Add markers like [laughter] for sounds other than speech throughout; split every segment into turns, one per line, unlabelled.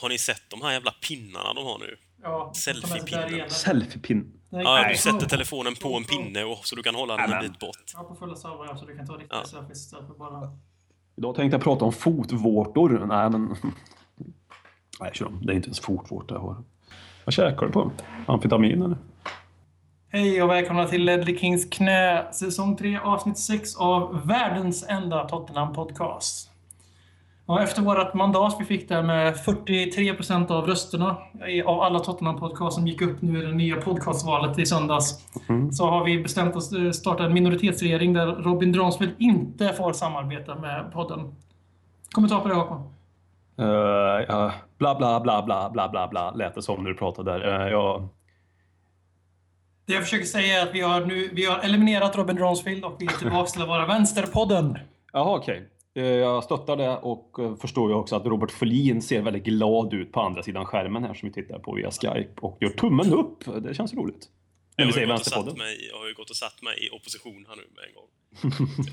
Har ni sett de här jävla pinnarna de har nu?
Ja,
Selfie-pinnen.
Selfiepinn.
Ja, du sätter telefonen på en pinne och, så du kan hålla den en bit bort.
Ja, på fulla servrar ja, så du kan ta riktiga
Ja.
selfies istället för bara...
Idag tänkte jag prata om fotvårtor. Nej, men... Nej, kör om. Det är inte ens fotvårtor jag har. Vad käkar du på? Amfetamin eller?
Hej och välkomna till Ledley Kings knä, säsong 3, avsnitt 6 av världens enda Tottenham-podcast. Och efter vårt mandat vi fick där med 43% av rösterna av alla Tottenham-podcast som gick upp nu i det nya podcastvalet i söndags så har vi bestämt oss att starta en minoritetsregering där Robin Dransfield inte får samarbeta med podden. Kommentar på det Håkman?
Uh, ja, bla, bla, bla, bla, bla, bla, bla, lät det som när du pratade där. Uh, ja,
Det jag försöker säga är att vi har, nu, vi har eliminerat Robin Dransfield och vi är tillbaka till att vara vänsterpodden.
Jaha, okej. Eh, Jag stöttar det och eh, förstår ju också att Robert Folin ser väldigt glad ut på andra sidan skärmen här som vi tittar på via Skype och gör tummen upp. Det känns roligt.
Jag har, ju gått och satt mig, jag har ju gått och satt mig i opposition här nu med en gång. [laughs]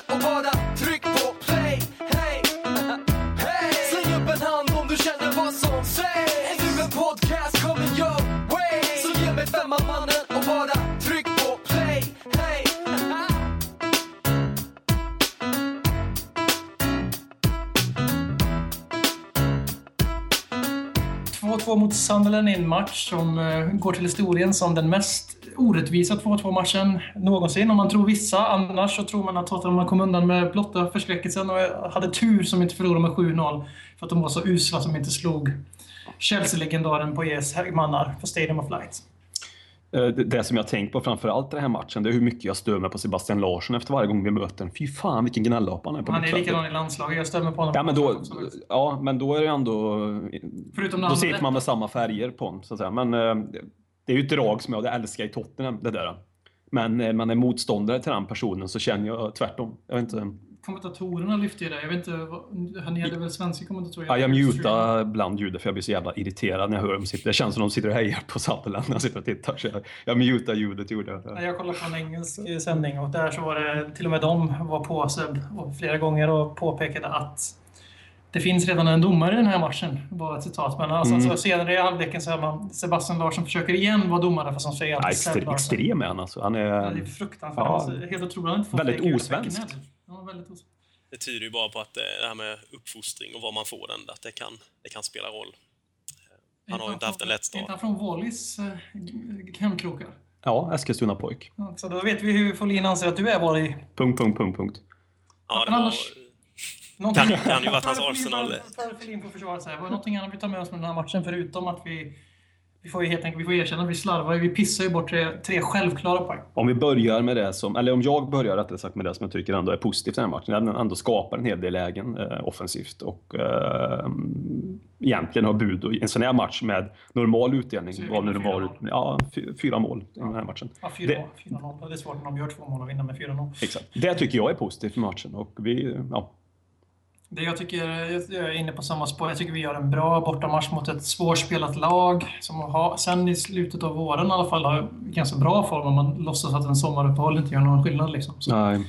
vad som sägs Är du en podcast kommer your way. Så ge mig femman mannen och bara tryck på play. Hey!
2-2 mot Sunderland i en match som eh, går till historien som den mest orättvisa 2-2-matchen någonsin. Om man tror vissa. Annars så tror man att Tottenham kom undan med blotta förskräckelsen och hade tur som inte förlorade med 7-0. För att de var så usla som inte slog Chelsea-legendaren på ES mannar på Stadium of Light.
Eh, Det, som jag tänkt på framför allt i den här matchen, det är hur mycket jag stör mig på Sebastian Larsson efter varje gång vi möter honom. Fy fan vilken gnällapa han är på
Han är likadan i landslaget. Jag stämmer på honom.
Ja men, då, ja, men då är det ju ändå...
Förutom
Då sitter man med samma färger på honom, så att säga. Men eh, det är ju ett drag som jag älskar i Tottenham, det där. Men när man är motståndare till den personen så känner jag tvärtom. Jag vet inte...
Kommentatorerna lyfte ju det. Jag vet inte, ni hade väl svenska kommentatorer?
Ja, jag mutar ibland ljudet för jag blir så jävla irriterad när jag hör dem sitta. Det känns som de sitter och hejar på Sutherland när jag sitter och tittar. Så jag, jag mutar ljudet, gjorde jag.
Ja, Jag kollade på en engelsk eh, sändning och där så var det till och med de var på och flera gånger och påpekade att det finns redan en domare i den här matchen. Bara ett citat. Men alltså,
Mm.
så senare i halvleken så är man Sebastian Larsson försöker igen vara domare fast han säger
Ja,
alltid Seb
extre,
Larsson.
extrem är han alltså. Han
Ja, det är
är...
fruktansvärt.
Ja.
Alltså, helt otroligt. Han inte
Väldigt osvenskt.
Ja, väldigt osvenskt.
Det tyder ju bara på att eh, det här med uppfostring och var man får den, att det kan, det kan spela roll. Han har ju inte haft en lätt
Är inte
start.
han från Wallis eh, hemkrokar?
Ja, Eskilstuna-pojk.
Ja, så då vet vi hur Folin anser att du är var i...
Punkt, punkt, punkt, punkt.
Ja, det var,
annars- Någonting-
Kan- kan ju varit hans
Tar
Arsenal.
Tar Folin på försvaret så här. Var det någonting annat vi tar med oss från den här matchen förutom att vi... Vi får ju helt enkelt vi får erkänna att vi slarvar. Vi pissar ju bort tre, tre självklara poäng.
Om vi börjar med det som, eller om jag börjar rättare sagt med det som jag tycker ändå är positivt i den här matchen. Den ändå skapar en hel del lägen eh, offensivt och eh, egentligen har bud och en sån här match med normal utdelning.
Så vi
Vad nu det
vinner
var,
4-0.
ja, fy- fyra mål i den här matchen.
Ja,
Det-
4-0. 4-0. Det är svårt när de gör två mål och vinner med 4-0.
Exakt. Det tycker jag är positivt för matchen och vi, ja,
Det jag tycker, jag är inne på samma spår. Jag tycker vi gör en bra bortamatch mot ett svårspelat lag. Som har, sen i slutet av våren i alla fall har ganska bra form om man låtsas att en sommaruppehåll inte gör någon skillnad. Liksom. Så,
nej.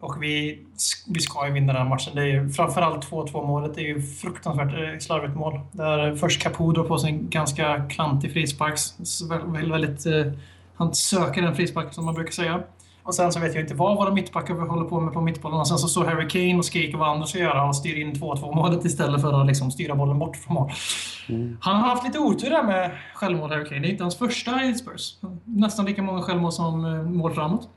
och vi, vi ska ju vinna den här matchen. Det är ju, framförallt 2-2 målet. Det är ju fruktansvärt eh, slarvigt mål. Där först Capo drar på sig en ganska klantig frispark. Väldigt, väldigt, eh, han söker en frispark som man brukar säga. Och sen så vet jag inte vad våra mittbackar håller på med på mittbollen. Och sen så står Harry Kane och skriker vad andra ska göra och styr in 2-2 målet istället för att liksom styra bollen bort från mål. Han har haft lite otur där med självmål, Harry Kane. Det är inte hans första i Spurs. Nästan lika många självmål som eh, mål framåt.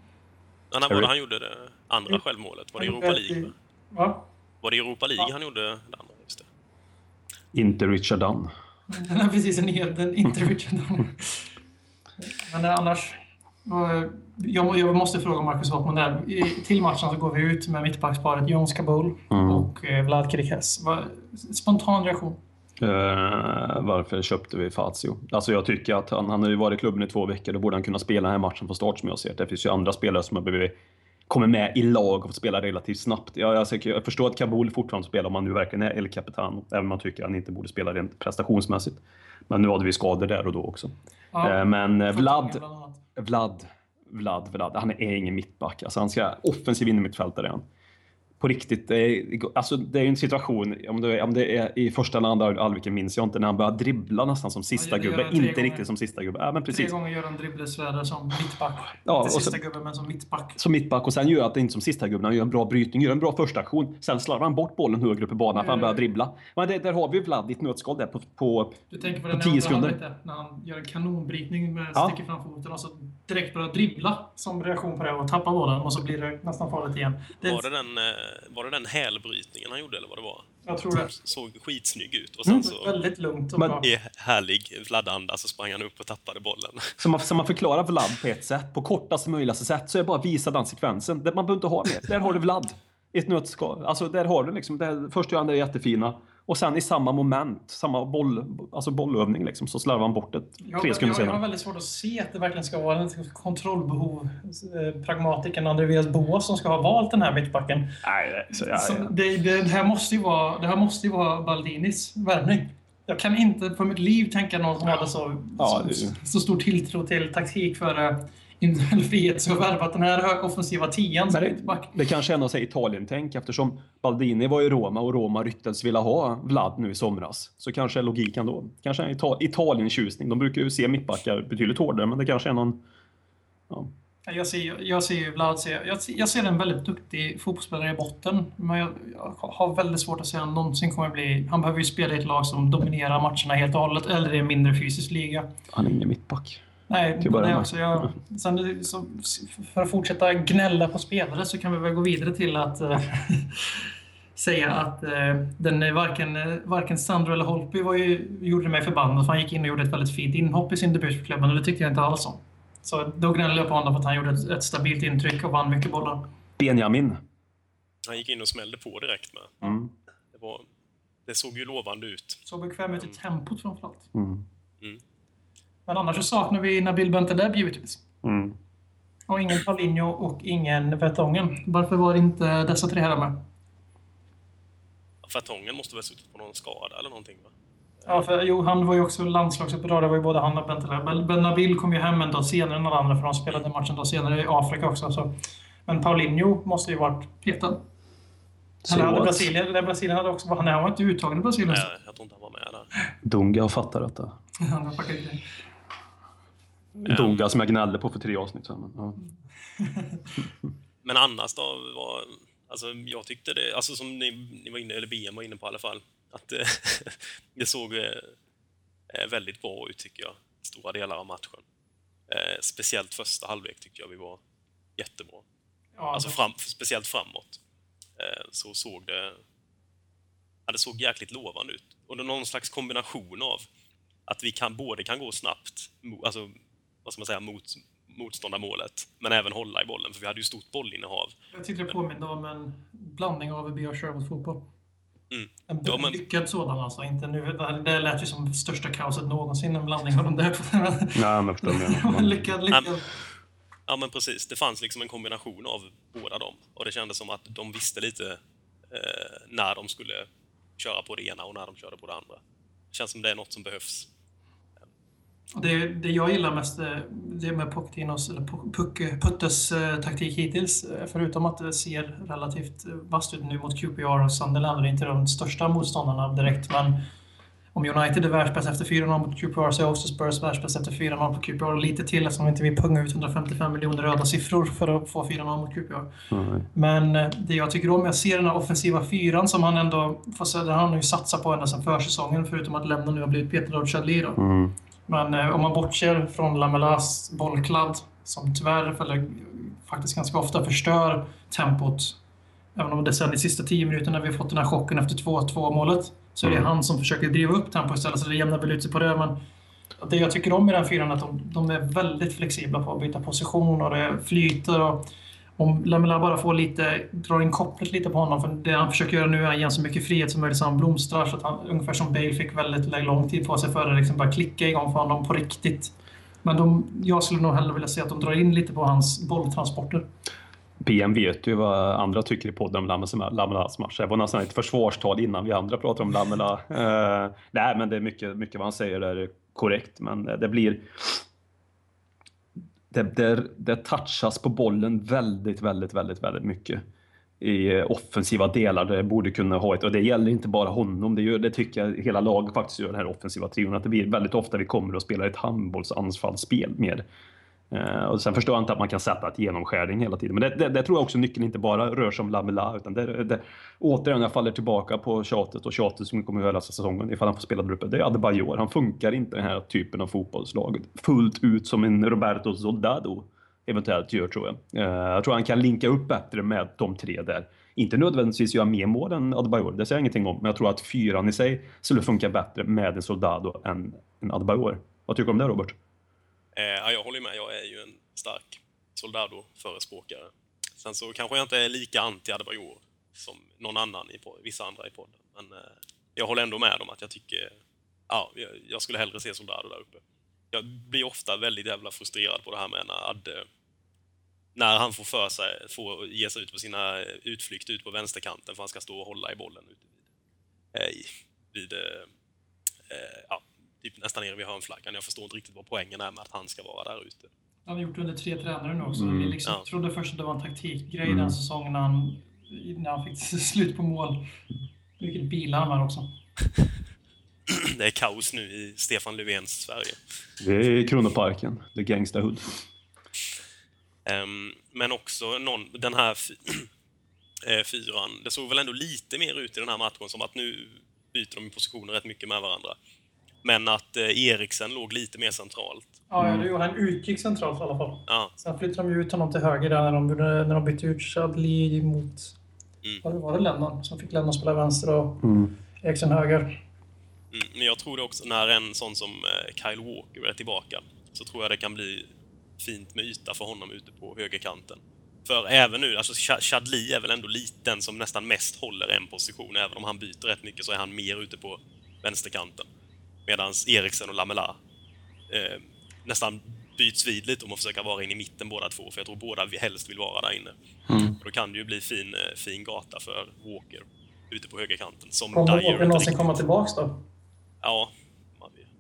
Ja, när var det han gjorde det andra självmålet? Var det Europa League? va?
Va?
Var det i Europa League han gjorde det andra? Just det.
Inte Richard Dunn.
Den [laughs] är precis en hel, den inte Richard [laughs] Men eh, annars... eh, Jag, jag måste fråga Marcus Hoffman där. Till matchen så går vi ut med mittbacksparet Jones Kabul
Mm.
och eh, Vlad Kirikes. Vad- Spontan reaktion.
Uh, varför köpte vi Fazio? Alltså jag tycker att han, han har ju varit i klubben i två veckor, då borde han kunna spela den här matchen från start som jag ser det. finns ju andra spelare som har blivit kommer med i lag och spela relativt snabbt. Jag, jag, jag förstår att Kabul fortfarande spelar om han nu verkligen är El Capitano, även om man tycker att han inte borde spela rent prestationsmässigt. Men nu hade vi skador där och då också. Ja, uh, men Vlad, Vlad, Vlad, Vlad, han är ingen mittback. Alltså han ska offensiv innermittfältare han på riktigt, det är, alltså det är ju en situation, om det, om det är i första eller andra halvleken minns jag inte, när han börjar dribbla nästan som sista ja, gubbe. Inte gånger. riktigt som sista gubbe. Ja, men precis.
Tre gånger gör han dribblesvärdar som mittback. Ja, inte sista gubbe, men som mittback.
Som mittback och sen gör han det inte som sista gubbe, han gör en bra brytning, gör en bra första aktion. Sen slarvar han bort bollen högre upp i banan för han börjar dribbla. Men det, där har vi Vlad i ett nötskal där på, på,
du tänker på, på 10 sekunder. när han gör en kanonbrytning med ja. sticker fram foten och så direkt börjar dribbla som reaktion på det och tappar bollen och så blir det nästan farligt igen.
Det, var, det den, eh, var det den hälbrytningen han gjorde eller vad det var?
Jag tror det.
Såg skitsnygg ut. Och sen mm, så...
Väldigt lugnt och Men, bra.
I härlig Vlad-anda så sprang han upp och tappade bollen. [laughs]
Så man, så man förklarar Vlad på ett sätt, på kortaste möjliga sätt, så är det bara att visa den sekvensen. Man behöver inte ha mer. Där har du Vlad. I ett nötskal. Alltså där har du liksom, där, först gör han det jättefina. Och sen i samma moment, samma boll, alltså bollövning, liksom, så slarvar han bort det tre sekunder senare.
Jag har väldigt svårt att se att det verkligen ska vara en kontrollbehov, eh, pragmatikern Andreas Boas som ska ha valt den här mittbacken.
Nej, så, ja, ja.
Det, det, här måste ju vara, det här måste ju vara Baldinis värvning. Jag kan inte för mitt liv tänka någon som hade så, ja, så, så, stor tilltro till taktik för individuell frihet så värvat den här offensiva tian
som det, det kanske är något Italien-tänk eftersom Baldini var i Roma och Roma ryktades vilja ha Vlad nu i somras. Så kanske är logiken då. Kanske en Italien-tjusning. De brukar ju se mittbackar betydligt hårdare men det kanske är någon...
Ja. Jag ser, jag ser Vlad, jag, jag ser en väldigt duktig fotbollsspelare i botten. Men jag, jag, har väldigt svårt att se att han någonsin kommer bli... Han behöver ju spela i ett lag som dominerar matcherna helt och hållet, eller i en mindre fysisk liga.
Han är ingen mittback.
Nej, det är också. Jag, sen, så, för att fortsätta gnälla på spelare så kan vi väl gå vidare till att äh, [laughs] säga att äh, den, varken, varken Sandro eller Holpi var ju, gjorde mig förbannad för han gick in och gjorde ett väldigt fint inhopp i sin debut för klubben och det tyckte jag inte alls om. Så då gnällde jag på honom för att han gjorde ett, ett stabilt intryck och vann mycket bollar.
Benjamin.
Han gick in och smällde på direkt med. Mm. Det, var, det såg ju lovande ut.
Såg bekväm ut i tempot framförallt. Mm. Mm. Men annars så saknar vi Nabil Bentaleb givetvis. Mm. Och ingen Paulinho och ingen Vertongen. Varför var inte dessa tre här med?
Vertongen måste väl ha suttit på någon skada eller någonting va?
Ja, för jo, han var ju också landslagsuppdrag. Det var ju både han och Bentaleb. Ben Nabil kom ju hem en dag senare än alla andra för de spelade matchen dag senare i Afrika också. Så. Men Paulinho måste ju varit petad. Han hade Brasilien, eller Brasilien hade också... Han var inte uttagen i Brasilien.
Nej, jag tror inte han var med där.
Dunga fattar detta. [laughs] Han har Dunga som jag gnällde på för tre avsnitt sedan. Men, ja. [laughs]
men annars då? Var, alltså, jag tyckte det, alltså som ni, ni var inne, eller BM var inne på i alla fall, att det, [laughs] det såg eh, väldigt bra ut tycker jag, stora delar av matchen. Eh, speciellt första halvlek tyckte jag vi var jättebra. Ja, alltså fram, speciellt framåt eh, så såg det, ja, det såg jäkligt lovande ut. Och det någon slags kombination av att vi kan, både kan gå snabbt, alltså vad ska man säga, mot motståndarmålet, men även hålla i bollen, för vi hade ju stort bollinnehav.
Jag tyckte det påminde om en blandning av AVB och Sherwood-fotboll.
Mm.
En ja, men... lyckad sådan alltså. Inte nu, det lät ju som största kaoset någonsin, en blandning av de där.
Nej, [laughs] men förstår [laughs]
lyckad, lyckad.
Ja, men precis. Det fanns liksom en kombination av båda dem. Och det kändes som att de visste lite eh, när de skulle köra på det ena och när de körde på det andra. Det känns som det är något som behövs
det, det jag gillar mest eh, det med Pochettinos, eller Puttes eh, taktik hittills, eh, förutom att det ser relativt vasst ut nu mot QPR och Sunderland, det är inte de största motståndarna direkt, men om United är världsbäst efter 4-0 mot QPR så är också Spurs världsbäst efter 4-0 på QPR och lite till eftersom vi inte vill punga ut 155 miljoner röda siffror för att få 4-0 mot QPR. Mm. Men det jag tycker om, jag ser den här offensiva fyran som han ändå, fast han har ju satsat på ända sedan försäsongen förutom att lämna nu har blivit Peter av Chadli då. Mm. Men eh, om man bortser från Lamelas bollkladd, som tyvärr eller, faktiskt ganska ofta förstör tempot, även om det sen i sista tio minuterna vi fått den här chocken efter 2-2 målet, så är det mm. han som försöker driva upp tempot istället, så det jämnar väl ut sig på det. Men det jag tycker om i den fyran är att de, de, är väldigt flexibla på att byta position och det flyter. Och, om Lamela bara får lite, drar in kopplet lite på honom, för det han försöker göra nu är att ge honom så mycket frihet som möjligt så han blomstrar. Så att han, ungefär som Bale fick väldigt lång tid på sig för att liksom bara klicka igång för honom på riktigt. Men de, jag skulle nog hellre vilja se att de drar in lite på hans bolltransporter.
PM vet ju vad andra tycker i podden om Lamelas match. Det var nästan ett försvarstal innan vi andra pratade om Lamela. Uh, [laughs] nej, men det är mycket, mycket vad han säger där är korrekt, men eh, det blir det, det, det touchas på bollen väldigt, väldigt, väldigt, väldigt mycket i offensiva delar där det borde kunna ha ett, och det gäller inte bara honom, det, gör, det tycker jag hela laget faktiskt gör, den här offensiva trion, att det blir väldigt ofta vi kommer och spelar ett handbollsanfallsspel mer. Uh, och sen förstår jag inte att man kan sätta ett genomskärning hela tiden. Men det, det, det, tror jag också nyckeln inte bara rör sig om Lamela, utan det, det, återigen, jag faller tillbaka på tjatet och tjatet som kommer att höra säsongen ifall han får spela där uppe. Det är Adebayor. Han funkar inte den här typen av fotbollslag fullt ut som en Roberto Soldado eventuellt gör, tror jag. Uh, jag tror han kan linka upp bättre med de tre där. Inte nödvändigtvis göra mer mål än Adebayor, det säger jag ingenting om. Men jag tror att fyran i sig skulle funka bättre med en Soldado än en Adebayor. Vad tycker du om det, Robert?
Eh, jag håller med. Jag är ju en stark Soldado-förespråkare. Sen så kanske jag inte är lika anti Adebayor som någon annan i vissa andra i podden. Men eh, jag håller ändå med om att jag tycker... Ja, jag skulle hellre se Soldado där uppe. Jag blir ofta väldigt jävla frustrerad på det här med när Adde... När han får för sig, får ge sig ut på sina eh, utflykter ut på vänsterkanten för han ska stå och hålla i bollen ute vid, eh, vid eh, eh ja, typ nästan nere vid hörnflaggan. Jag förstår inte riktigt vad poängen är med att han ska vara där ute.
Han har gjort det under tre tränare nu också. Mm. Vi liksom ja. trodde först att det var en taktikgrej mm. den säsongen när han, när han fick [laughs] slut på mål. Vilket bilar han också. [clears throat]
det är kaos nu i Stefan Löfvens Sverige.
Det är Kronoparken, det är gangsterhood.
Um, men också någon, den här [clears throat] eh, fyran, det såg väl ändå lite mer ut i den här matchen som att nu byter de positioner rätt mycket med varandra. Men att eh, Eriksen låg lite mer centralt.
Ja, mm. han utgick centralt i alla fall. Ja. Sen flyttade de ut honom till höger där när de, när de bytte ut Chadli mot... Mm. Var, det, var det Lennon som fick Lennon spela vänster och mm. Eriksen höger?
Mm, men jag tror det också, när en sån som eh, Kyle Walker är tillbaka, så tror jag det kan bli fint med yta för honom ute på högerkanten. För även nu, alltså Chadli är väl ändå liten som nästan mest håller en position. Även om han byter rätt mycket så är han mer ute på vänsterkanten. Medan Eriksen och Lamela eh, nästan byts vid lite om att försöka vara in i mitten båda två, för jag tror båda helst vill vara där inne. Mm. då kan det ju bli fin, eh, fin gata för Walker ute på högerkanten.
Som Kommer Walker någonsin komma tillbaks då?
Ja,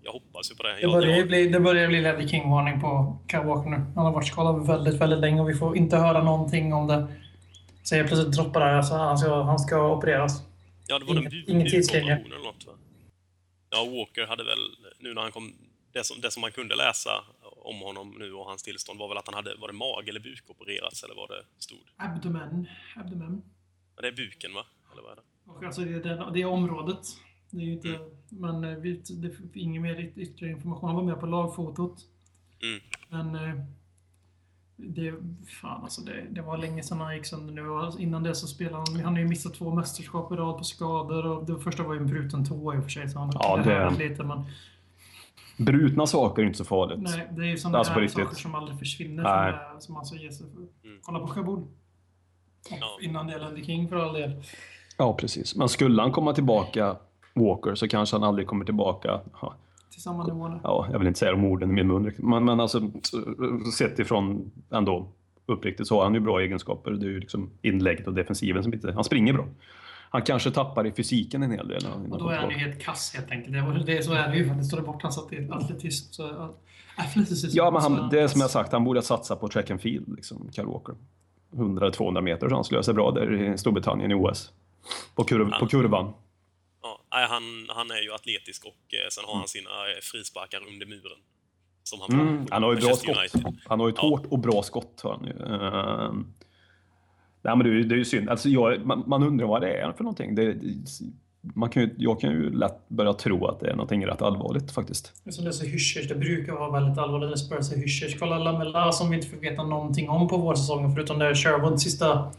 jag hoppas ju på det.
Det börjar, jag, bli, det börjar bli Ledley King-varning på Kyle Walker nu. Han har varit skadad väldigt, väldigt länge och vi får inte höra någonting om det. Så jag plötsligt droppar det här, så han ska, han ska opereras.
Ja, det var Inget, en ingen tidslinje. Eller något, va? Ja, Walker hade väl, nu när han kom, det som, det som man kunde läsa om honom nu och hans tillstånd var väl att han hade, var det mag eller bukopererats eller vad det stod?
Abdomen. Abdomen.
Ja, det är buken va? Eller vad är det?
Och alltså det, det, det är området. Det är ju inte, mm. men eh, det finns ingen mer ytterligare information. Han var med på lagfotot. Mm. Men eh, det, fan alltså det, det var länge sedan han gick sönder nu. Innan det så spelade han, han har ju missat två mästerskap i rad på skador. Och det första var ju en bruten tå i och för sig, så han
ja, det... lite. Men... Brutna saker är inte så farligt.
Nej, det är ju sådana alltså här saker som aldrig försvinner. Nej. Som, är, som alltså ger sig för. Mm. Kolla på Sjöbod. Ja. Innan det gällde King för all del.
Ja, precis. Men skulle han komma tillbaka, Walker, så kanske han aldrig kommer tillbaka. Ja
till samma nivå nu?
Ja, jag vill inte säga de orden i min mun. Men, men alltså, sett ifrån ändå uppriktigt så har han ju bra egenskaper. Det är ju liksom inlägget och defensiven som inte... Han springer bra. Han kanske tappar i fysiken en hel del.
Och då är han ju helt kass helt enkelt. Det, det, så är det ju faktiskt. Står det bort hans atletism så... Atletism,
ja, men han, det är som jag sagt, han borde satsa på track and field, liksom, Kyle Walker. 100-200 meter, så han skulle göra sig bra där i Storbritannien i OS. På, kurv, på kurvan.
Han, han är ju atletisk och eh, sen har han sina eh, frisparkar under muren. Som han, mm,
han har ju bra skott. Han har ju ett ja. hårt och bra skott. Har han ju. Uh, nej, men det, är, det är ju synd. Alltså, jag, man, man, undrar vad det är för någonting. Det, man kan ju, jag kan ju lätt börja tro att det är någonting rätt allvarligt faktiskt.
Det som det är så hyschers, det brukar vara väldigt allvarligt när Spurs är hyschers. Kolla Lamela som vi inte fick veta någonting om på vårsäsongen förutom det Sherwood sista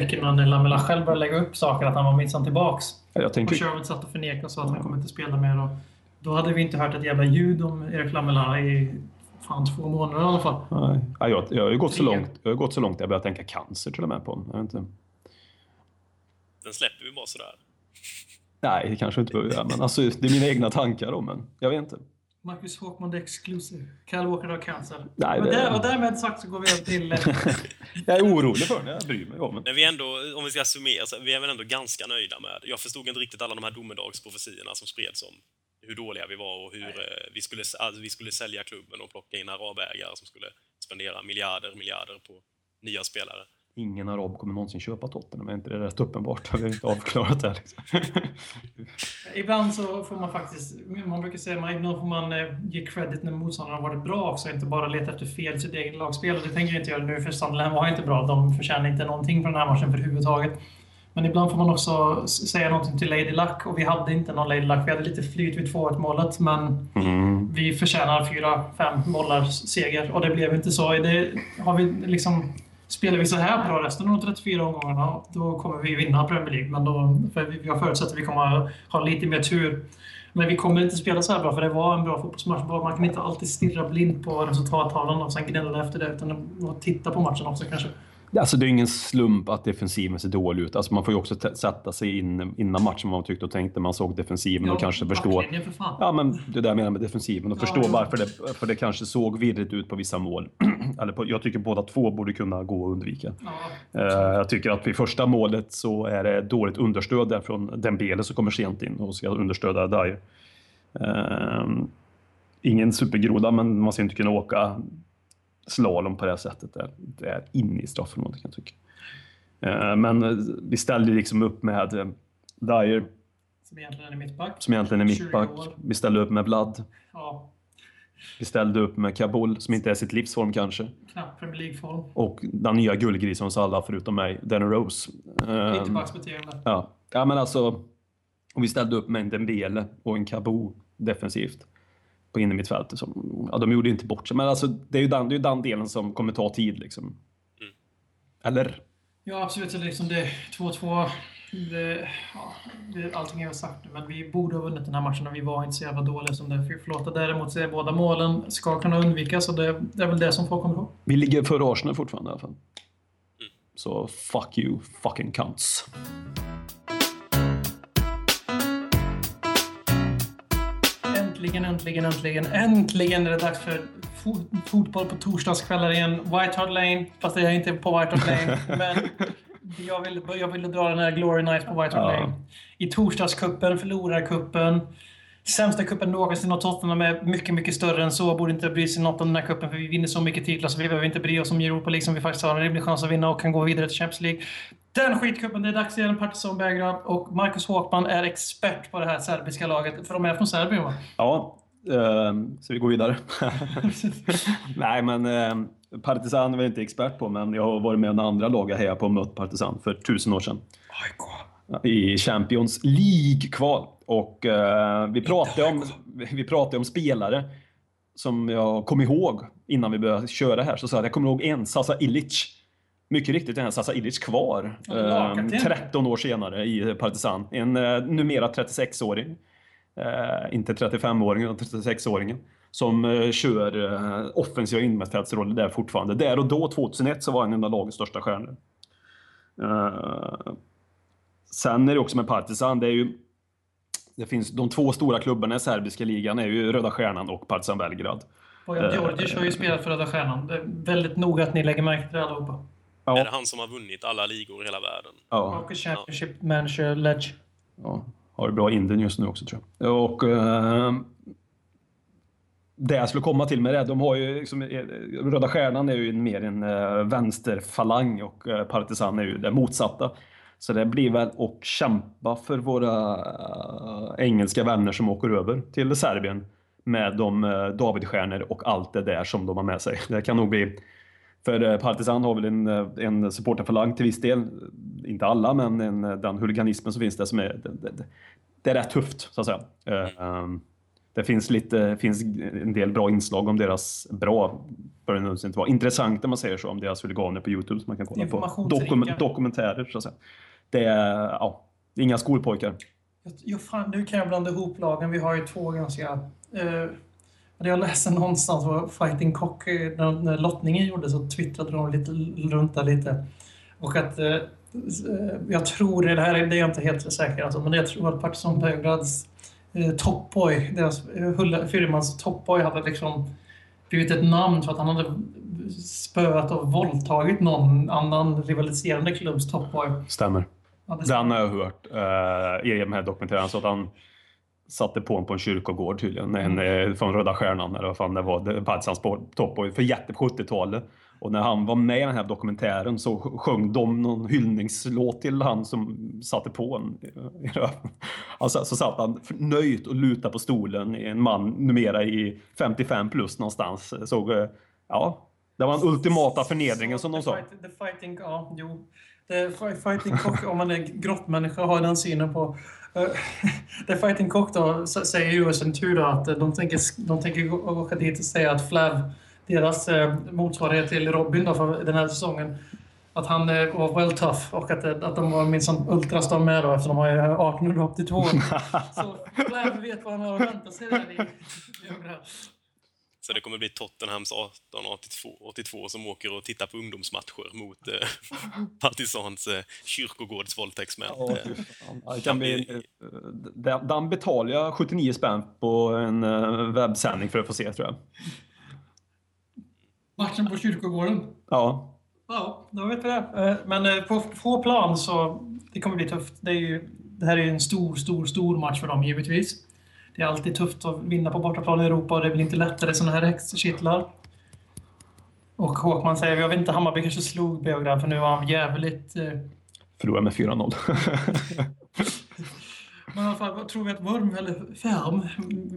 veckorna när Lamela själv började lägga upp saker att han var minsann tillbaks.
Jag tänker...
Och Sherwood satt och förnekade och sa att han kommer inte spela mer. Och då hade vi inte hört ett jävla ljud om Erik Lamela i fan, två månader i alla fall.
Nej. Ja, jag, jag, har ju gått så långt, jag har gått så långt att jag börjar tänka cancer till och med på honom. Jag vet inte.
Den släpper vi bara sådär.
Nej, det kanske inte behöver göra, men alltså, det är mina egna tankar om men jag vet inte.
Marcus Håkman the exclusive. Kyle Walker har cancer.
Nej,
och,
det-
där, och därmed sagt så går vi över till... eh, [laughs]
Jag är orolig för det, jag bryr mig om det.
Men vi är ändå, om vi ska summera, så vi är väl ändå ganska nöjda med... Jag förstod inte riktigt alla de här domedagsprofetiorna som spreds om hur dåliga vi var och hur eh, vi, skulle, alltså, vi skulle sälja klubben och plocka in arabägare som skulle spendera miljarder, miljarder på nya spelare.
Ingen arab kommer någonsin köpa Tottenham, är inte det rätt uppenbart? Vi har inte avklarat det. här, Liksom. [laughs]
Ibland så får man faktiskt, man brukar säga att ibland får man eh, ge credit när motståndaren har varit bra också, inte bara leta efter fel i sitt eget lagspel. Och det tänker jag inte göra nu, för Sunderland var inte bra. De förtjänar inte någonting från den här matchen överhuvudtaget. Men ibland får man också säga någonting till Lady Luck, och vi hade inte någon Lady Luck. Vi hade lite flyt vid 2-1 målet, men
Mm.
vi förtjänar 4-5 bollar seger och det blev inte så. Det, har vi liksom, spelar vi så här bra resten av de 34 omgångarna, då kommer vi vinna Premier League. Men då, för vi, jag förutsätter att vi kommer ha, lite mer tur. Men vi kommer inte spela så här bra, för det var en bra fotbollsmatch. Man kan inte alltid stirra blind på resultattavlan och sen gnälla efter det, utan att titta på matchen också kanske.
Alltså, det är ingen slump att defensiven ser dålig ut. Alltså, man får ju också sätta sig in innan matchen vad man tyckte och tänkte. Man såg defensiven och kanske förstå.
för fan.
Ja, men det där jag menar med defensiven och
Ja,
förstå
jo.
varför det, för det kanske såg virrigt ut på vissa mål. [clears throat] Eller på, jag tycker båda två borde kunna gå att undvika.
Ja,
Eh, jag tycker att vid första målet så är det dåligt understöd där från Dembele som kommer sent in och ska understödja Dyer. Eh, ingen supergroda, men man ska inte kunna åka slalom på det sättet. Det är inne i straffområdet kan jag tycka. Eh, men vi ställde liksom upp med eh, Dyer
som egentligen är mittback.
som egentligen är
20
mittback. Vi ställde upp med Vlad.
Ja,
Vi ställde upp med Kabul som inte är sitt livsform kanske.
knappt Premier League-form.
Och den nya guldgrisen hos alla förutom mig, Danny Rose. Eh,
Mittbacksbeteende.
Ja. ja, men alltså. Och vi ställde upp med en Dembele och en Kabul defensivt på innermittfältet. Som, ja, de gjorde inte bort sig, men alltså, det är ju den, det är ju den delen som kommer ta tid. Liksom. Eller?
Ja, absolut. Liksom det 2-2. Det, ja, det, allting är väl sagt nu, men vi borde ha vunnit den här matchen och vi var inte så jävla dåliga som det förlåta. Däremot så är båda målen ska kunna undvikas och det, det är väl det som folk kommer ihåg.
Vi ligger före Arsenal fortfarande i alla fall. Så fuck you, fucking cunts.
Äntligen, äntligen, äntligen, äntligen är det dags för fo- fotboll på torsdagskvällar igen. White Hart Lane, fast jag är inte på White Hart Lane. [laughs] men jag ville, jag ville dra den här Glory Nights på White Hart
Ja.
Lane. I torsdagskuppen, förlorarkuppen. Sämsta kuppen någonsin och Tottenham är mycket, mycket större än så. Borde inte bry sig något om den här kuppen för vi vinner så mycket titlar så vi behöver inte bry oss om Europa League som vi faktiskt har en rimlig chans att vinna och kan gå vidare till Champions League. Den skitkuppen, det är dags igen. Partizan Belgrad och Marcus Håkman är expert på det här serbiska laget. För de är från Serbien va?
Ja, ehm, så vi går vidare. [laughs] Nej, men ehm, Partizan är jag inte expert på, men jag har varit med i andra lag jag hejade på och mött Partizan för tusen år sedan. I Champions League-kval. Och eh, vi, pratade om, [laughs] vi pratade om spelare som jag kom ihåg innan vi började köra här. Så sa jag att jag kommer ihåg en, Sasa Ilic. Mycket riktigt är en Sasa Ilic kvar. Eh, 13 år senare i Partizan. En eh, numera 36-åring. Eh, inte 35-åringen, utan 36-åringen. Som eh, kör eh, offensiva innermittfältsroller där fortfarande. Där och då, 2001, så var han en av lagets största stjärnor. Eh, sen är det också med Partizan, det är ju det finns de två stora klubbarna i serbiska ligan är ju Röda Stjärnan och Partizan Belgrad.
Bojan Djordjic har ju spelat för Röda Stjärnan. Det är väldigt noga att ni lägger märke till det allihopa.
Är det
Ja,
han som har vunnit alla ligor i hela världen?
ja,
Och Championship Manager Ledge.
ja. Har det bra i Indien just nu också tror jag. Och eh, det jag skulle komma till med det, de har ju liksom, eh, Röda Stjärnan är ju mer en eh, vänsterfalang och eh, Partizan är ju det motsatta. Så det blir väl att kämpa för våra eh, engelska vänner som åker över till Serbien med de uh, Davidstjärnor och allt det där som de har med sig. Det kan nog bli för eh, Partizan har väl en, eh, en supporterfalang till viss del. Inte alla, men en, eh, den huliganismen som finns där som är... Det, det, det är rätt tufft, så att säga. Eh, ehm, Det finns, lite, finns en del bra inslag om deras bra, bör det inte vara, intressant om man säger så, om deras huliganer på Youtube som man kan kolla på. Dokumentärer, så att säga. Det är, ja, inga skolpojkar.
Jo, fan, nu kan jag blanda ihop lagen. Vi har ju två ganska... Eh, Jag läste någonstans var Fighting Cock, eh, när, när lottningen gjordes så twittrade de lite runt där lite. Och att eh, jag tror, det här är jag inte helt säker alltså, men jag tror att Partizan Belgrads eh, Topboy, deras eh, firmans Topboy hade liksom blivit ett namn för att han hade spöat och våldtagit någon annan rivaliserande klubbs Topboy.
Stämmer. Ja, Den har jag hört uh, i de här dokumentärerna. Så att han satte på honom på en kyrkogård tydligen. En, mm. från Röda Stjärnan eller vad fan det var. Partizans Topboy för jätte på 70-talet. Och när han var med i den här dokumentären så sjöng de någon hyllningslåt till han som satte på en i röven. [laughs] Alltså, så satt han nöjt och lutade på stolen, en man numera i 55 plus någonstans. Såg, eh, ja, det var den ultimata förnedringen som de sa.
The fighting, ja, jo. Fighting cock, om man är grottmänniska har den synen på uh, The Fighting Cock då säger ju i sin tur att de tänker, de tänker åka dit och säga att Flav deras eh, motsvarighet till Robin då för den här säsongen. Att han eh, var well tough och att, eh, att de var minsann ultrastar med då eftersom de har 1882. [laughs] så Flav vet vad han har att vänta sig där i,
Så det kommer bli Tottenhams 1882 82 som åker och tittar på ungdomsmatcher mot eh, [laughs] Partisans eh, kyrkogårdsvåldtäktsmän. Ja,
ja, kan bli, den betalar jag 79 spänn på en webbsändning för att få se tror jag.
Matchen på kyrkogården?
Ja.
Ja, då vet vi det. Eh, men eh, på få plan så det kommer bli tufft. Det, är ju, det här är en stor, stor, stor match för dem givetvis. Det är alltid tufft att vinna på bortaplan i Europa och det blir inte lättare sådana här häxkittlar. Och Håkman säger, jag vet inte, Hammarby kanske slog Beograd för nu var han jävligt... Eh...
Förlorade med 4-0. [laughs]
Men i alla fall, tror vi att Worm, eller Färm,